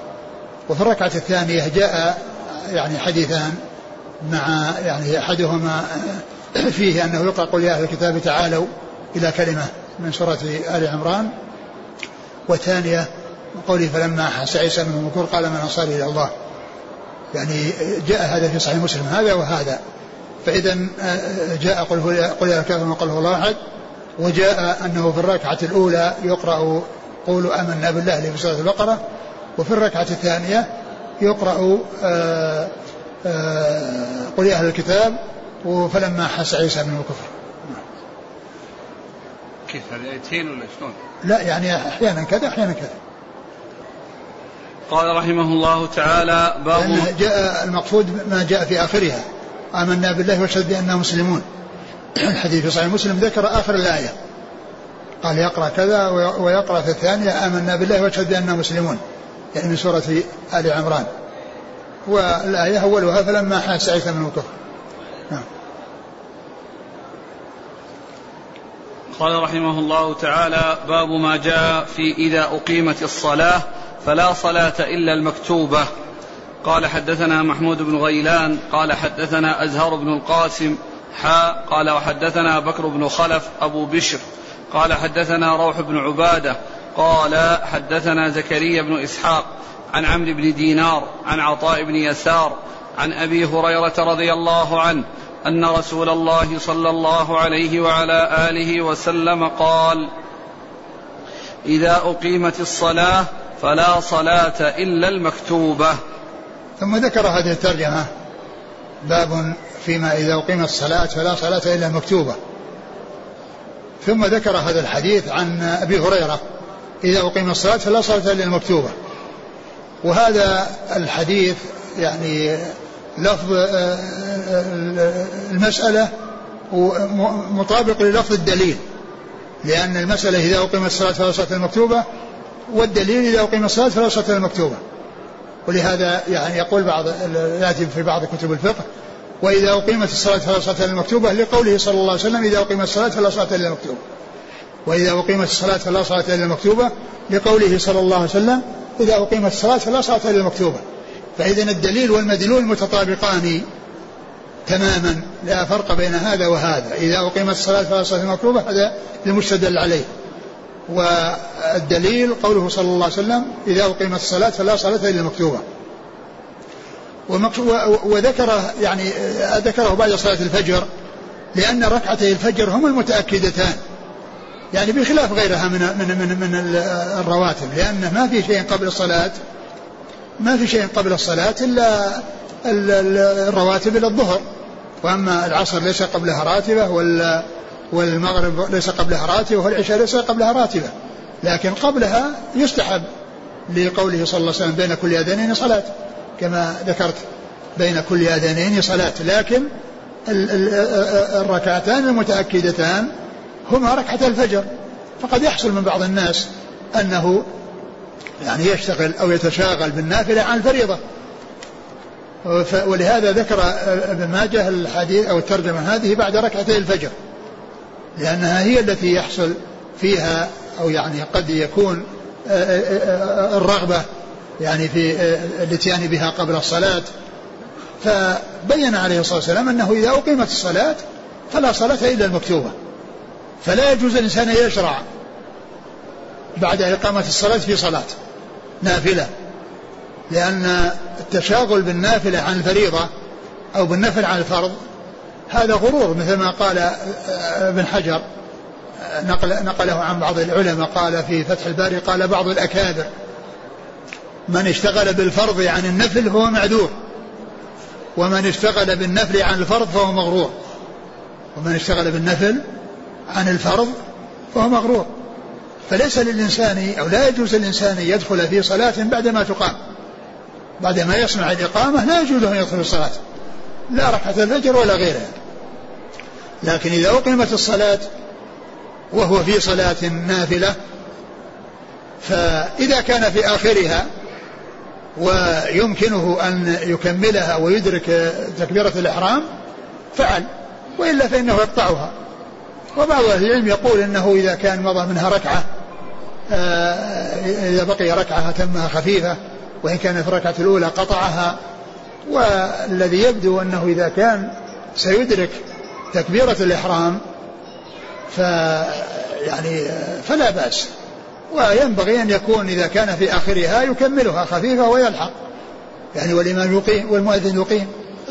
وفي الركعة الثانية جاء يعني حديثان مع يعني أحدهما فيه أنه يقرأ قل يا أهل الكتاب تعالوا إلى كلمة من سورة آل عمران. والثانية قوله فلما أحس عيسى من المكور قال من أنصاري إلى الله. يعني جاء هذا في صحيح مسلم هذا وهذا. فإذا آه، جاء قل هو قل يا الكافرون قل هو الله أحد وجاء أنه في الركعة الأولى يقرأ قولوا آمنا بالله في سورة البقرة وفي الركعة الثانية يقرأ آه، آه، قل يا أهل الكتاب فلما حس عيسى من الكفر. كيف هذه آيتين ولا شلون؟ لا يعني أحيانا كذا أحيانا كذا. قال رحمه الله تعالى باب جاء المقصود ما جاء في آخرها. آمنا بالله واشهد بأننا مسلمون. الحديث في صحيح مسلم ذكر آخر الآية. قال يقرأ كذا ويقرأ في الثانية آمنا بالله واشهد بأننا مسلمون. يعني من سورة آل عمران. والآية أولها فلما حاس عيسى من الكفر. نعم. قال رحمه الله تعالى باب ما جاء في إذا أقيمت الصلاة فلا صلاة إلا المكتوبة. قال حدثنا محمود بن غيلان قال حدثنا أزهر بن القاسم حاء قال وحدثنا بكر بن خلف أبو بشر. قال حدثنا روح بن عبادة قال حدثنا زكريا بن إسحاق عن عمرو بن دينار عن عطاء بن يسار عن أبي هريرة رضي الله عنه أن رسول الله صلى الله عليه وعلى آله وسلم قال إذا أقيمت الصلاة فلا صلاة إلا المكتوبة. ثم ذكر هذه الترجمة باب فيما إذا أقيمت الصلاة فلا صلاة إلا المكتوبة ثم ذكر هذا الحديث عن أبي هريرة إذا أقيمت الصلاة فلا صلاة إلا المكتوبة وهذا الحديث يعني لفظ آه، آه، المسألة مطابق للفظ الدليل. لأن المسألة إذا أقيمت الصلاة فلا صلاة المكتوبة والدليل إذا أقيمت الصلاة فلا صلاة المكتوبة ولهذا يعني يقول بعض ياتي في بعض كتب الفقه وإذا أقيمت الصلاة فلا صلاة إلا المكتوبة لقوله صلى الله عليه وسلم إذا أقيمت الصلاة فلا صلاة إلا المكتوبة. وإذا أقيمت الصلاة فلا صلاة إلا المكتوبة لقوله صلى الله عليه وسلم إذا أقيمت الصلاة فلا صلاة إلا المكتوبة. فاذا الدليل والمدلول متطابقان تماما لا فرق بين هذا وهذا. إذا أقيمت الصلاة فلا صلاة المكتوبة هذا المستدل عليه. والدليل قوله صلى الله عليه وسلم إذا أقيمت الصلاة فلا صلاة إلا المكتوبة. وذكر يعني ذكره بعد صلاة الفجر لأن ركعتي الفجر هم المتأكدتان. يعني بخلاف غيرها من من من من الرواتب لأنه ما في شيء قبل الصلاة ما في شيء قبل الصلاة إلا الرواتب إلى الظهر. وأما العصر ليس قبلها راتبة ولا والمغرب ليس قبلها راتبة والعشاء ليس قبلها راتبة لكن قبلها يستحب لقوله صلى الله عليه وسلم بين كل أذانين صلاة كما ذكرت بين كل أذانين صلاة لكن الركعتان المتأكدتان هما ركعة الفجر. فقد يحصل من بعض الناس أنه يعني يشتغل أو يتشاغل بالنافلة عن الفريضة. ولهذا ذكر ابن ماجه الحديث أو الترجمة هذه بعد ركعتي الفجر. لأنها هي التي يحصل فيها أو يعني قد يكون الرغبة يعني في الاتيان بها قبل الصلاة. فبين عليه الصلاة والسلام أنه إذا أقيمت الصلاة فلا صلاة إلا المكتوبة. فلا يجوز الإنسان أن يشرع بعد إقامة الصلاة في صلاة نافلة لأن التشاغل بالنافلة عن الفريضة أو بالنفل عن الفرض هذا غرور مثل ما قال ابن حجر نقل نقله عن بعض العلماء قال في فتح الباري قال بعض الأكابر من اشتغل بالفرض عن النفل هو معذور ومن اشتغل بالنفل عن الفرض فهو مغرور ومن اشتغل بالنفل عن الفرض فهو مغرور. فليس للإنسان أو لا يجوز للإنسان يدخل في صلاة بعدما تقام بعدما يسمع الإقامة لا يجوز أن يدخل في الصلاة. لا ركعة الفجر ولا غيرها. لكن إذا أقيمت الصلاة وهو في صلاة نافلة فإذا كان في آخرها ويمكنه أن يكملها ويدرك تكبيرة الإحرام فعل. وإلا فإنه يقطعها. وبعض أهل العلم يقول أنه إذا كان مضى منها ركعة آه، إذا بقي ركعة أتمها خفيفة وإن كان في الركعة الأولى قطعها والذي يبدو أنه إذا كان سيدرك تكبيرة الإحرام ف يعني فلا بأس. وينبغي أن يكون إذا كان في آخرها يكملها خفيفة ويلحق. يعني والإمام يقيم والمؤذن يقيم.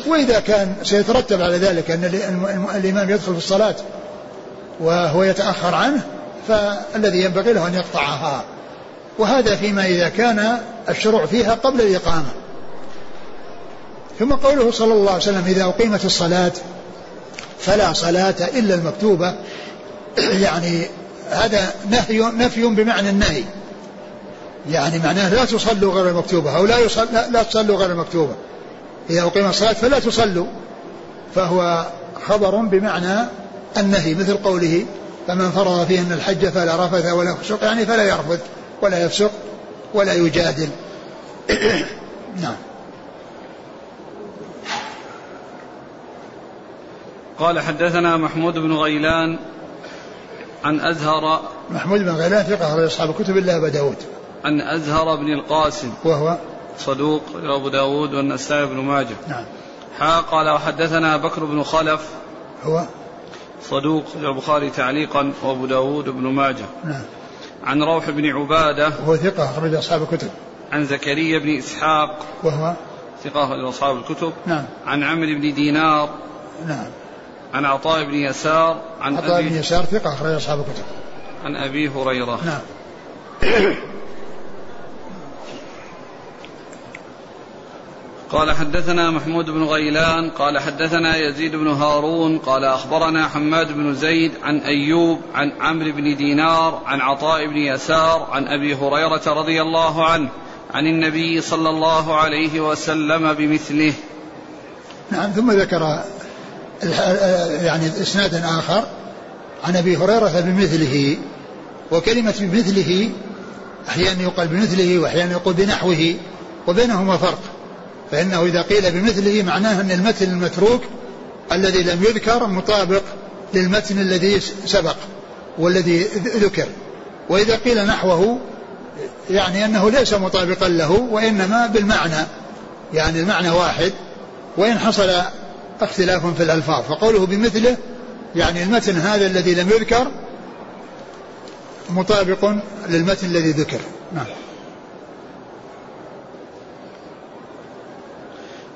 وإذا كان سيترتب على ذلك أن الإمام يدخل في الصلاة وهو يتأخر عنه فالذي ينبغي له أن يقطعها. وهذا فيما إذا كان الشروع فيها قبل الإقامة. ثم قوله صلى الله عليه وسلم إذا أقيمت الصلاة فلا صلاة إلا المكتوبة. يعني هذا نهي نفي بمعنى النهي. يعني معناه لا تصلوا غير المكتوبة أو لا, يصل لا, تصلوا غير المكتوبة. إذا أقيم الصلاة فلا تصلوا. فهو خبر بمعنى النهي مثل قوله فمن فرض فيهن الحج فلا رفث ولا فسق يعني فلا يرفث ولا يفسق ولا يجادل. نعم. قال حدثنا محمود بن غيلان عن أزهر محمود بن غيلان ثقة أخرج أصحاب الكتب إلا أبا داود. عن أزهر بن القاسم. وهو؟ صدوق أبو داود والنسائي بن ماجه. نعم. حا قال وحدثنا بكر بن خلف. هو؟ صدوق البخاري تعليقا وأبو داود بن ماجه. نعم. عن روح بن عبادة. وهو ثقة أخرج أصحاب الكتب. عن زكريا بن إسحاق. وهو؟ ثقة أخرج أصحاب الكتب. نعم. عن عمرو بن دينار. نعم. عن عطاء بن يسار عن عطاء بن يسار ثقة أخرج أصحاب الكتب. عن أبي هريرة. نعم. قال حدثنا محمود بن غيلان قال حدثنا يزيد بن هارون قال أخبرنا حماد بن زيد عن أيوب عن عمرو بن دينار عن عطاء بن يسار عن أبي هريرة رضي الله عنه عن النبي صلى الله عليه وسلم بمثله. نعم ثم ذكر يعني إسناد آخر عن أبي هريرة بمثله وكلمة بمثله أحيانا يقال بمثله وأحيانا يقول بنحوه وبينهما فرق. فإنه إذا قيل بمثله معناه أن المتن المتروك الذي لم يذكر مطابق للمتن الذي سبق والذي ذكر. وإذا قيل نحوه يعني أنه ليس مطابقا له وإنما بالمعنى يعني المعنى واحد. وإن حصل اختلاف في الألفاظ فقوله بمثله يعني المتن هذا الذي لم يذكر مطابق للمتن الذي ذكر نعم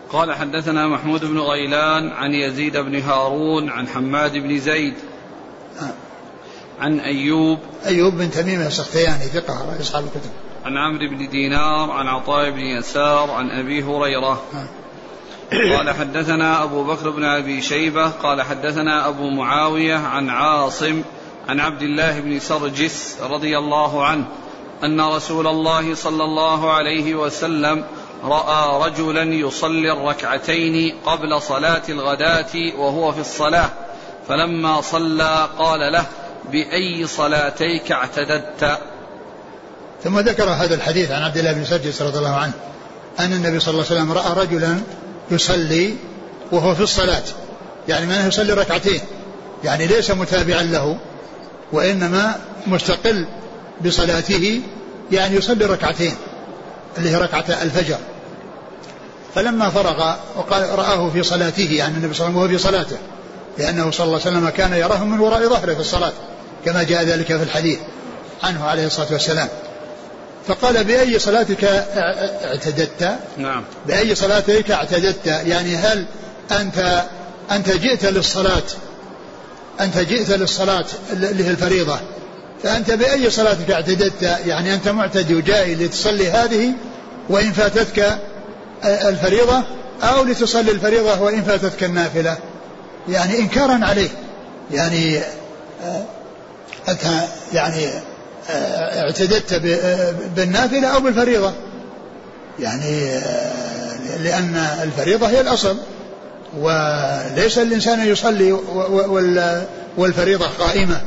قال حدثنا محمود بن غيلان عن يزيد بن هارون عن حماد بن زيد نعم. عن أيوب أيوب بن تميم السختياني ثقة أصحاب الكتب عن عمرو بن دينار عن عطاء بن يسار عن أبي هريرة نعم. قال حدثنا أبو بكر بن أبي شيبة قال حدثنا أبو معاوية عن عاصم عن عبد الله بن سرجس رضي الله عنه أن رسول الله صلى الله عليه وسلم رأى رجلا يصلي الركعتين قبل صلاة الغداة وهو في الصلاة فلما صلى قال له بأي صلاتيك اعتددت؟ ثم ذكر هذا الحديث عن عبد الله بن سجس رضي الله عنه أن النبي صلى الله عليه وسلم رأى رجلا يصلي وهو في الصلاة. يعني من يصلي ركعتين. يعني ليس متابعا له وإنما مستقل بصلاته يعني يصلي ركعتين اللي هي ركعة الفجر. فلما فرغ وقال رآه في صلاته يعني النبي صلى الله عليه وسلم في صلاته لأنه صلى الله عليه وسلم كان يراه من وراء ظهره في الصلاة كما جاء ذلك في الحديث عنه عليه الصلاة والسلام. فقال بأي صلاتك اعتددت؟ نعم. بأي صلاتك اعتددت؟ يعني هل أنت أنت جئت للصلاة؟ أنت جئت للصلاة اللي هي الفريضة. فأنت بأي صلاتك اعتددت؟ يعني أنت معتدي وجاي لتصلي هذه وإن فاتتك الفريضة أو لتصلي الفريضة وإن فاتتك النافلة. يعني إنكارا عليه. يعني أنت يعني اعتددت بالنافلة أو بالفريضة. يعني آه، لأن الفريضة هي الأصل وليس الإنسان يصلي والفريضة قائمة.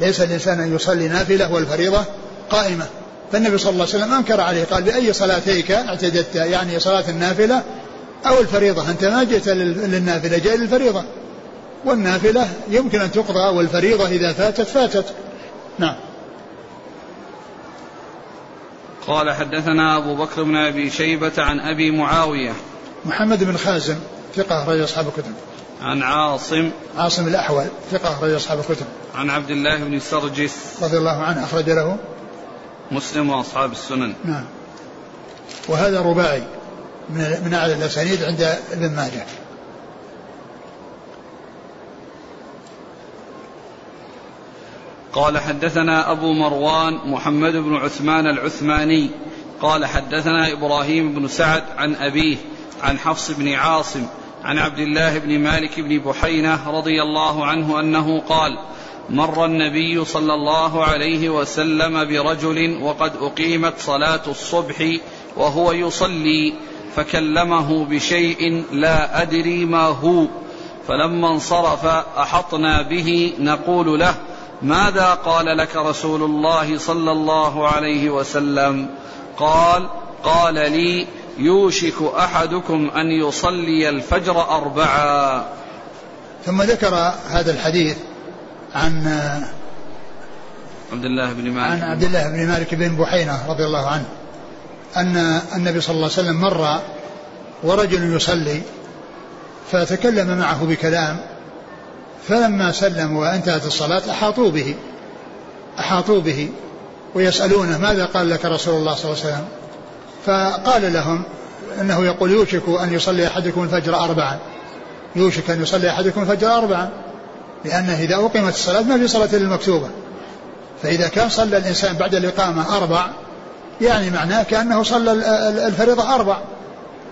ليس الإنسان يصلي نافلة والفريضة قائمة. فالنبي صلى الله عليه وسلم أنكر عليه قال بأي صلاتيك اعتددت يعني صلاة النافلة أو الفريضة. أنت ما جئت للنافلة جاء للفريضة. والنافلة يمكن أن تقضى والفريضة إذا فاتت فاتت. نعم. قال حدثنا أبو بكر بن أبي شيبة عن أبي معاوية. محمد بن خازم ثقة أخرج أصحاب الكتب. عن عاصم. عاصم الأحول ثقة أخرج أصحاب الكتب. عن عبد الله بن سرجس. رضي الله عنه أخرج له. مسلم وأصحاب السنن. نعم. وهذا رباعي من من أعلى الأسانيد عند ابن ماجه. قال حدثنا أبو مروان محمد بن عثمان العثماني. قال حدثنا إبراهيم بن سعد عن أبيه عن حفص بن عاصم عن عبد الله بن مالك بن بحينة رضي الله عنه أنه قال مر النبي صلى الله عليه وسلم برجل وقد أقيمت صلاة الصبح وهو يصلي فكلمه بشيء لا أدري ما هو فلما انصرف أحطنا به نقول له ماذا قال لك رسول الله صلى الله عليه وسلم؟ قال قال لي يوشك أحدكم أن يصلي الفجر اربعا. ثم ذكر هذا الحديث عن عبد الله بن مالك. عن عبد الله بن مالك بن بحينة رضي الله عنه أن النبي صلى الله عليه وسلم مر ورجل يصلي فتكلم معه بكلام فلما سلم وانتهت الصلاة أحاطوا به أحاطوا به ويسألونه ماذا قال لك رسول الله صلى الله عليه وسلم؟ فقال لهم إنه يقول يوشك أن يصلي أحدكم الفجر اربعا يوشك أن يصلي أحدكم الفجر اربعا لأنه إذا أقيمت الصلاة ما في صلاة المكتوبة. فإذا كان صلى الإنسان بعد الإقامة أربع يعني معناه كأنه صلى الفريضة أربع.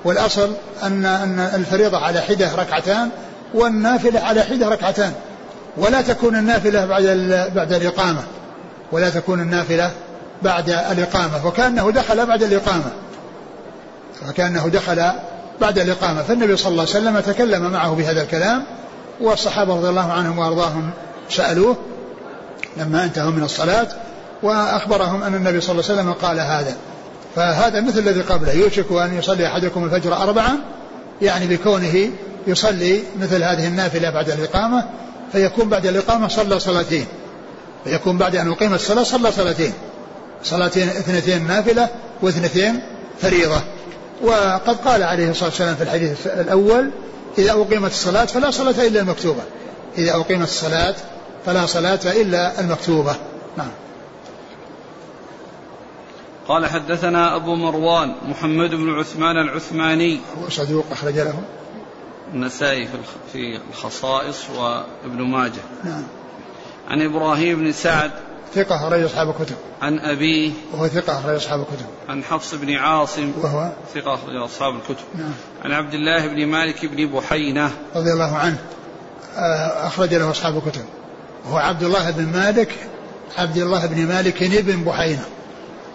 والأصل ان أن الفريضة على حدة ركعتان والنافلة على حدة ركعتان. ولا تكون النافلة بعد بعد الإقامة. ولا تكون النافلة بعد الإقامة. وكأنه دخل بعد الإقامة. وكأنه دخل بعد الإقامة. فالنبي صلى الله عليه وسلم تكلم معه بهذا الكلام والصحابة رضي الله عنهم وأرضاهم سألوه لما انتهوا من الصلاة وأخبرهم أن النبي صلى الله عليه وسلم قال هذا. فهذا مثل الذي قبله. يوشك أن يصلي أحدكم الفجر أربعا يعني بكونه يصلي مثل هذه النافلة بعد الإقامة فيكون بعد الإقامة صلى صلاتين. فيكون بعد أن أقيم الصلاة صلى صلاتين. صلاتين اثنتين نافلة واثنتين فريضة. وقد قال عليه الصلاة والسلام في الحديث الأول إذا أقيمت الصلاة فلا صلاة إلا المكتوبة. إذا أقيمت الصلاة فلا صلاة إلا المكتوبة. نعم. قال حدثنا أبو مروان محمد بن عثمان العثماني. هو صدوق أخرج له. النسائي في الخصائص وابن ماجه نعم عن إبراهيم بن سعد ثقة أخرج أصحاب الكتب. عن أبيه وهو ثقة أخرج أصحاب الكتب. عن حفص بن عاصم وهو ثقة أخرج أصحاب الكتب. نعم. عن عبد الله بن مالك بن بحينة رضي الله عنه آه، أخرج له أصحاب الكتب. وهو عبد الله بن مالك عبد الله بن مالك بن بحينة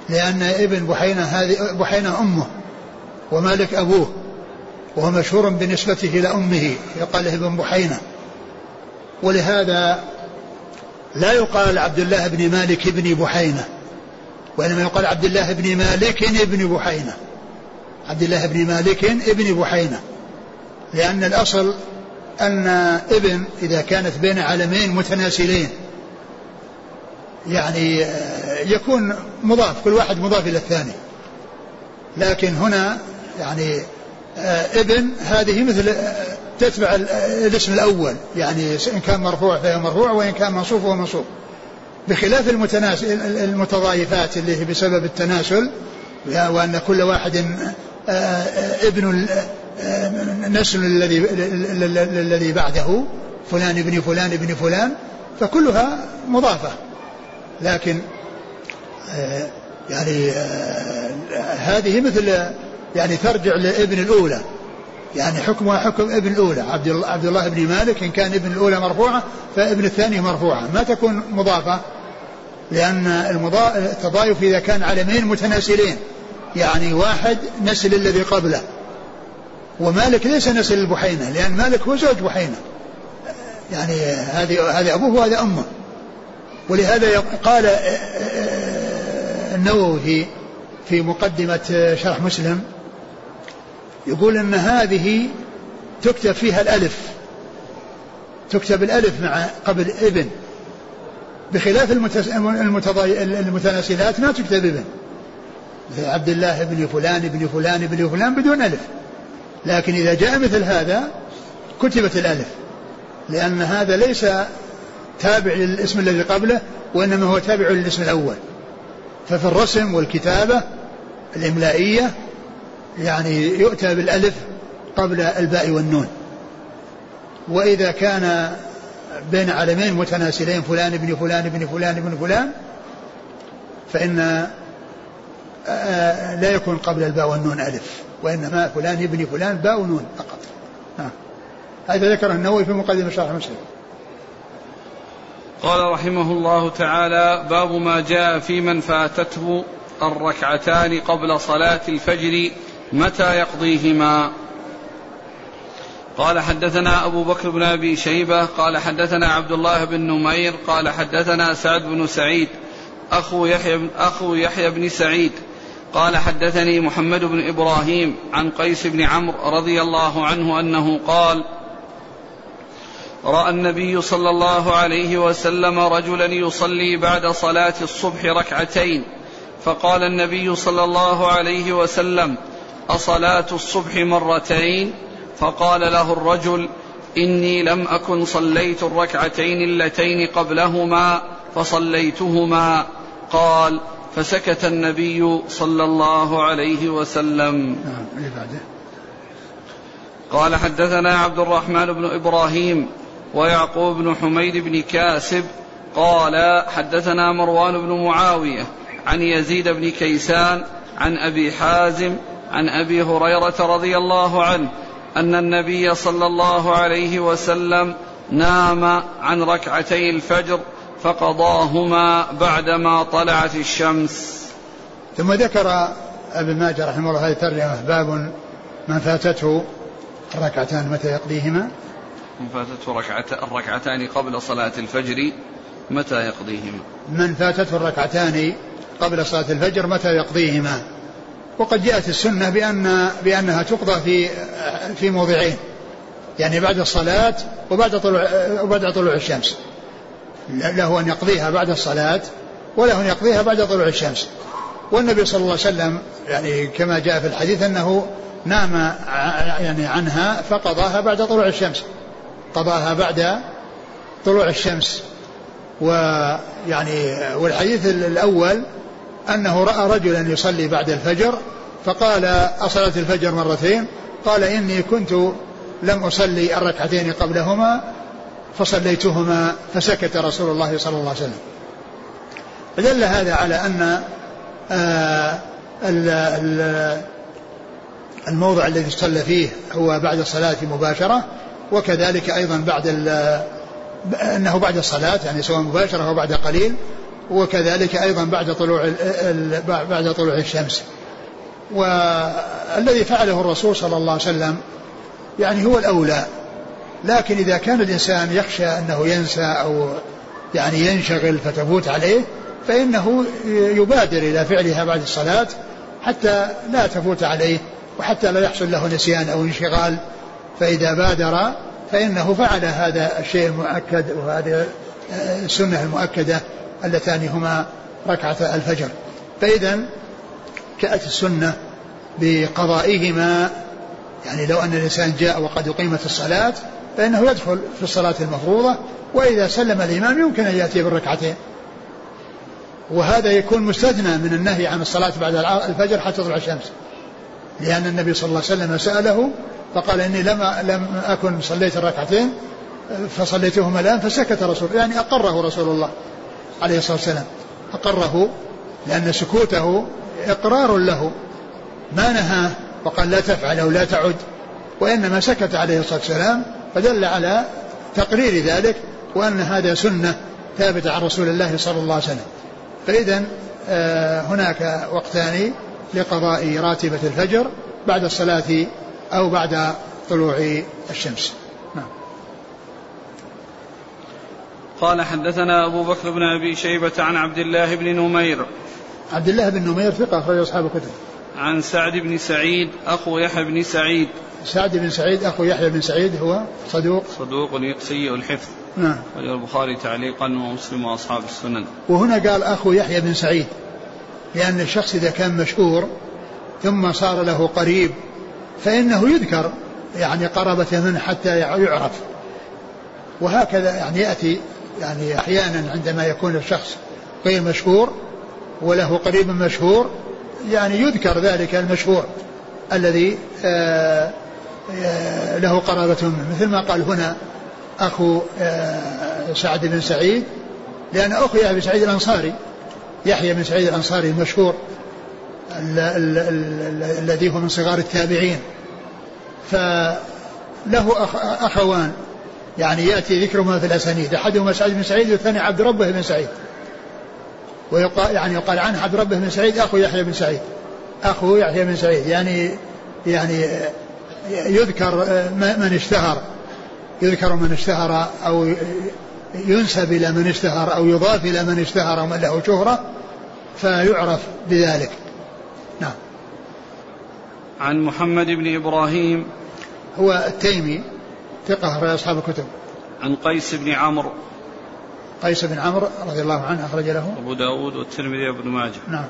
لأن ابن بحينة هذه بحينة أمه ومالك أبوه وهو مشهور بنسبته إلى أمه يقال له ابن بحينة. ولهذا لا يقال عبد الله بن مالك بن بحينة وإنما يقال عبد الله بن مالك بن بحينة. عبد الله بن مالك ابن بحينة لأن الأصل أن ابن إذا كانت بين علمين متناسلين يعني يكون مضاف كل واحد مضاف إلى الثاني. لكن هنا يعني ابن هذه مثل تتبع الاسم الأول. يعني إن كان مرفوع فهي مرفوع وإن كان منصوب فهو منصوب بخلاف المتناس المتضايفات اللي هي بسبب التناسل وأن كل واحد آه، آه، ابن آه، الذي الذي بعده فلان ابن فلان ابن فلان فكلها مضافة. لكن يعني هذه مثل يعني ترجع لابن الأولى. يعني حكمها حكم ابن الأولى. عبد الله, عبد الله بن مالك إن كان ابن الأولى مرفوعة فابن الثاني مرفوعة. ما تكون مضافة؟ لأن التضايف إذا كان علمين متناسلين. يعني واحد نسل الذي قبله. ومالك ليس نسل البحينة لأن مالك هو زوج بحينة. يعني هذه هذه أبوه وهذا أمه. ولهذا قال النووي في في مقدمة شرح مسلم يقول أن هذه تكتب فيها الألف. تكتب الألف مع قبل إبن. بخلاف المتناسلات ما تكتب إبن. مثل عبد الله ابن فلان ابن فلان ابن فلان بدون ألف. لكن إذا جاء مثل هذا كتبت الألف. لأن هذا ليس تابع للاسم الذي قبله وإنما هو تابع للاسم الأول. ففي الرسم والكتابة الإملائية يعني يؤتى بالألف قبل الباء والنون. وإذا كان بين علمين متناسلين فلان ابن فلان ابن فلان ابن فلان فإن آه، لا يكون قبل الباء والنون ألف وإنما فلان ابن فلان باء ونون فقط. هذا ذكره النووي في مقدمة شرح مسلم. قال رحمه الله تعالى باب ما جاء في من فاتته الركعتان قبل صلاة الفجر متى يقضيهما؟ قال حدثنا أبو بكر بن أبي شيبة قال حدثنا عبد الله بن نمير قال حدثنا سعد بن سعيد أخو يحيى أخو يحيى بن سعيد. قال حدثني محمد بن إبراهيم عن قيس بن عمرو رضي الله عنه أنه قال رأى النبي صلى الله عليه وسلم رجلا يصلي بعد صلاة الصبح ركعتين فقال النبي صلى الله عليه وسلم أصلاة الصبح مرتين؟ فقال له الرجل إني لم أكن صليت الركعتين اللتين قبلهما فصليتهما. قال فسكت النبي صلى الله عليه وسلم. نعم قال حدثنا عبد الرحمن بن إبراهيم ويعقوب بن حميد بن كاسب. قال حدثنا مروان بن معاوية عن يزيد بن كيسان عن أبي حازم عن أبي هريرة رضي الله عنه أن النبي صلى الله عليه وسلم نام عن ركعتي الفجر فقضاهما بعدما طلعت الشمس. ثم ذكر ابن ماجه رحمه الله هذه الترجمة باب من فاتته الركعتان متى يقضيهما؟ من فاتته ركعت الركعتان قبل صلاة الفجر متى يقضيهما؟ من فاتته الركعتان قبل صلاة الفجر متى يقضيهما؟ وقد جاءت السنة بأن بأنها تقضى في في موضعين. يعني بعد الصلاة وبعد طلوع وبعد طلوع الشمس. له أن يقضيها بعد الصلاة وله أن يقضيها بعد طلوع الشمس. والنبي صلى الله عليه وسلم يعني كما جاء في الحديث أنه نام يعني عنها فقضاها بعد طلوع الشمس. قضاها بعد طلوع الشمس. ويعني والحديث الأول أنه رأى رجلا يصلي بعد الفجر فقال أصلاة الفجر مرتين؟ قال إني كنت لم أصلي الركعتين قبلهما فصليتهما فسكت رسول الله صلى الله عليه وسلم. فدل هذا على أن آه، الموضع الذي صلى فيه هو بعد الصلاة مباشرة وكذلك أيضا بعد أنه بعد الصلاة يعني سواء مباشرة أو بعد قليل وكذلك أيضا بعد طلوع بعد طلوع الشمس. والذي فعله الرسول صلى الله عليه وسلم يعني هو الأولى. لكن إذا كان الإنسان يخشى أنه ينسى أو يعني ينشغل فتفوت عليه فإنه يبادر إلى فعلها بعد الصلاة حتى لا تفوت عليه وحتى لا يحصل له نسيان أو انشغال. فإذا بادر فإنه فعل هذا الشيء المؤكد وهذه السنة المؤكدة اللتان هما ركعة الفجر. فإذا جاءت السنة بقضائهما. يعني لو أن الإنسان جاء وقد أقيمت الصلاة فإنه يدخل في الصلاة المفروضة وإذا سلم الإمام يمكن أن يأتي بالركعتين. وهذا يكون مستثنى من النهي عن الصلاة بعد الفجر حتى تطلع الشمس. لأن النبي صلى الله عليه وسلم سأله فقال إني لم لم أكن صليت الركعتين فصليتهما الآن فسكت رسول يعني أقره رسول الله. عليه الصلاة والسلام. أقره لأن سكوته إقرار له. ما نهاه وقال لا تفعل أو لا تعد. وإنما سكت عليه الصلاة والسلام فدل على تقرير ذلك وأن هذا سنة ثابتة عن رسول الله صلى الله عليه وسلم. فإذا آه، هناك وقتان لقضاء راتبة الفجر بعد الصلاة أو بعد طلوع الشمس نعم قال حدثنا أبو بكر بن أبي شيبة عن عبد الله بن نمير. عبد الله بن نمير ثقة أخرج أصحاب الكتب. عن سعد بن سعيد أخو يحيى بن سعيد. سعد بن سعيد أخو يحيى بن سعيد هو صدوق. صدوق سيء الحفظ. نعم. البخاري تعليقا ومسلم وأصحاب السنن. وهنا قال أخو يحيى بن سعيد لأن الشخص إذا كان مشهور ثم صار له قريب فإنه يذكر يعني قرابة منه حتى يعرف. وهكذا يعني يأتي يعني أحيانا عندما يكون الشخص غير مشهور وله قريب مشهور يعني يذكر ذلك المشهور الذي آه، آه، له قرابة منه. مثل ما قال هنا أخو آه، سعد بن سعيد لأن يحيى بن سعيد الأنصاري يحيى بن سعيد الأنصاري المشهور الذي هو من صغار التابعين. فله أخ أخوان يعني يأتي ذكرهما في الأسانيد. أحدهما سعيد بن سعيد والثاني عبد ربه بن سعيد. ويقال يعني يقال عنه عبد ربه بن سعيد أخو يحيى بن سعيد. أخو يحيى بن سعيد. يعني يعني يذكر من اشتهر. يذكر من اشتهر أو ينسب إلى من اشتهر أو يضاف إلى من اشتهر ومن له شهرة فيعرف بذلك. نعم. عن محمد بن إبراهيم. هو التيمي. ثقة في أصحاب الكتب. عن قيس بن عمرو. قيس بن عمرو رضي الله عنه أخرج له. أبو داود والترمذي وابن ماجه. نعم.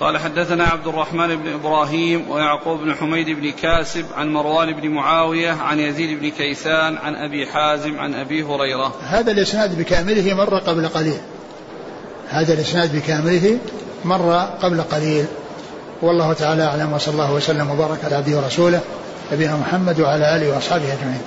قال حدثنا عبد الرحمن بن إبراهيم ويعقوب بن حميد بن كاسب عن مروان بن معاوية عن يزيد بن كيسان عن أبي حازم عن أبي هريرة. هذا الإسناد بكامله مر قبل قليل. هذا الإسناد بكامله مر قبل قليل. والله تعالى أعلم وصلى الله وسلم وبارك على عبده ورسوله نبينا محمد وعلى آله وأصحابه أجمعين.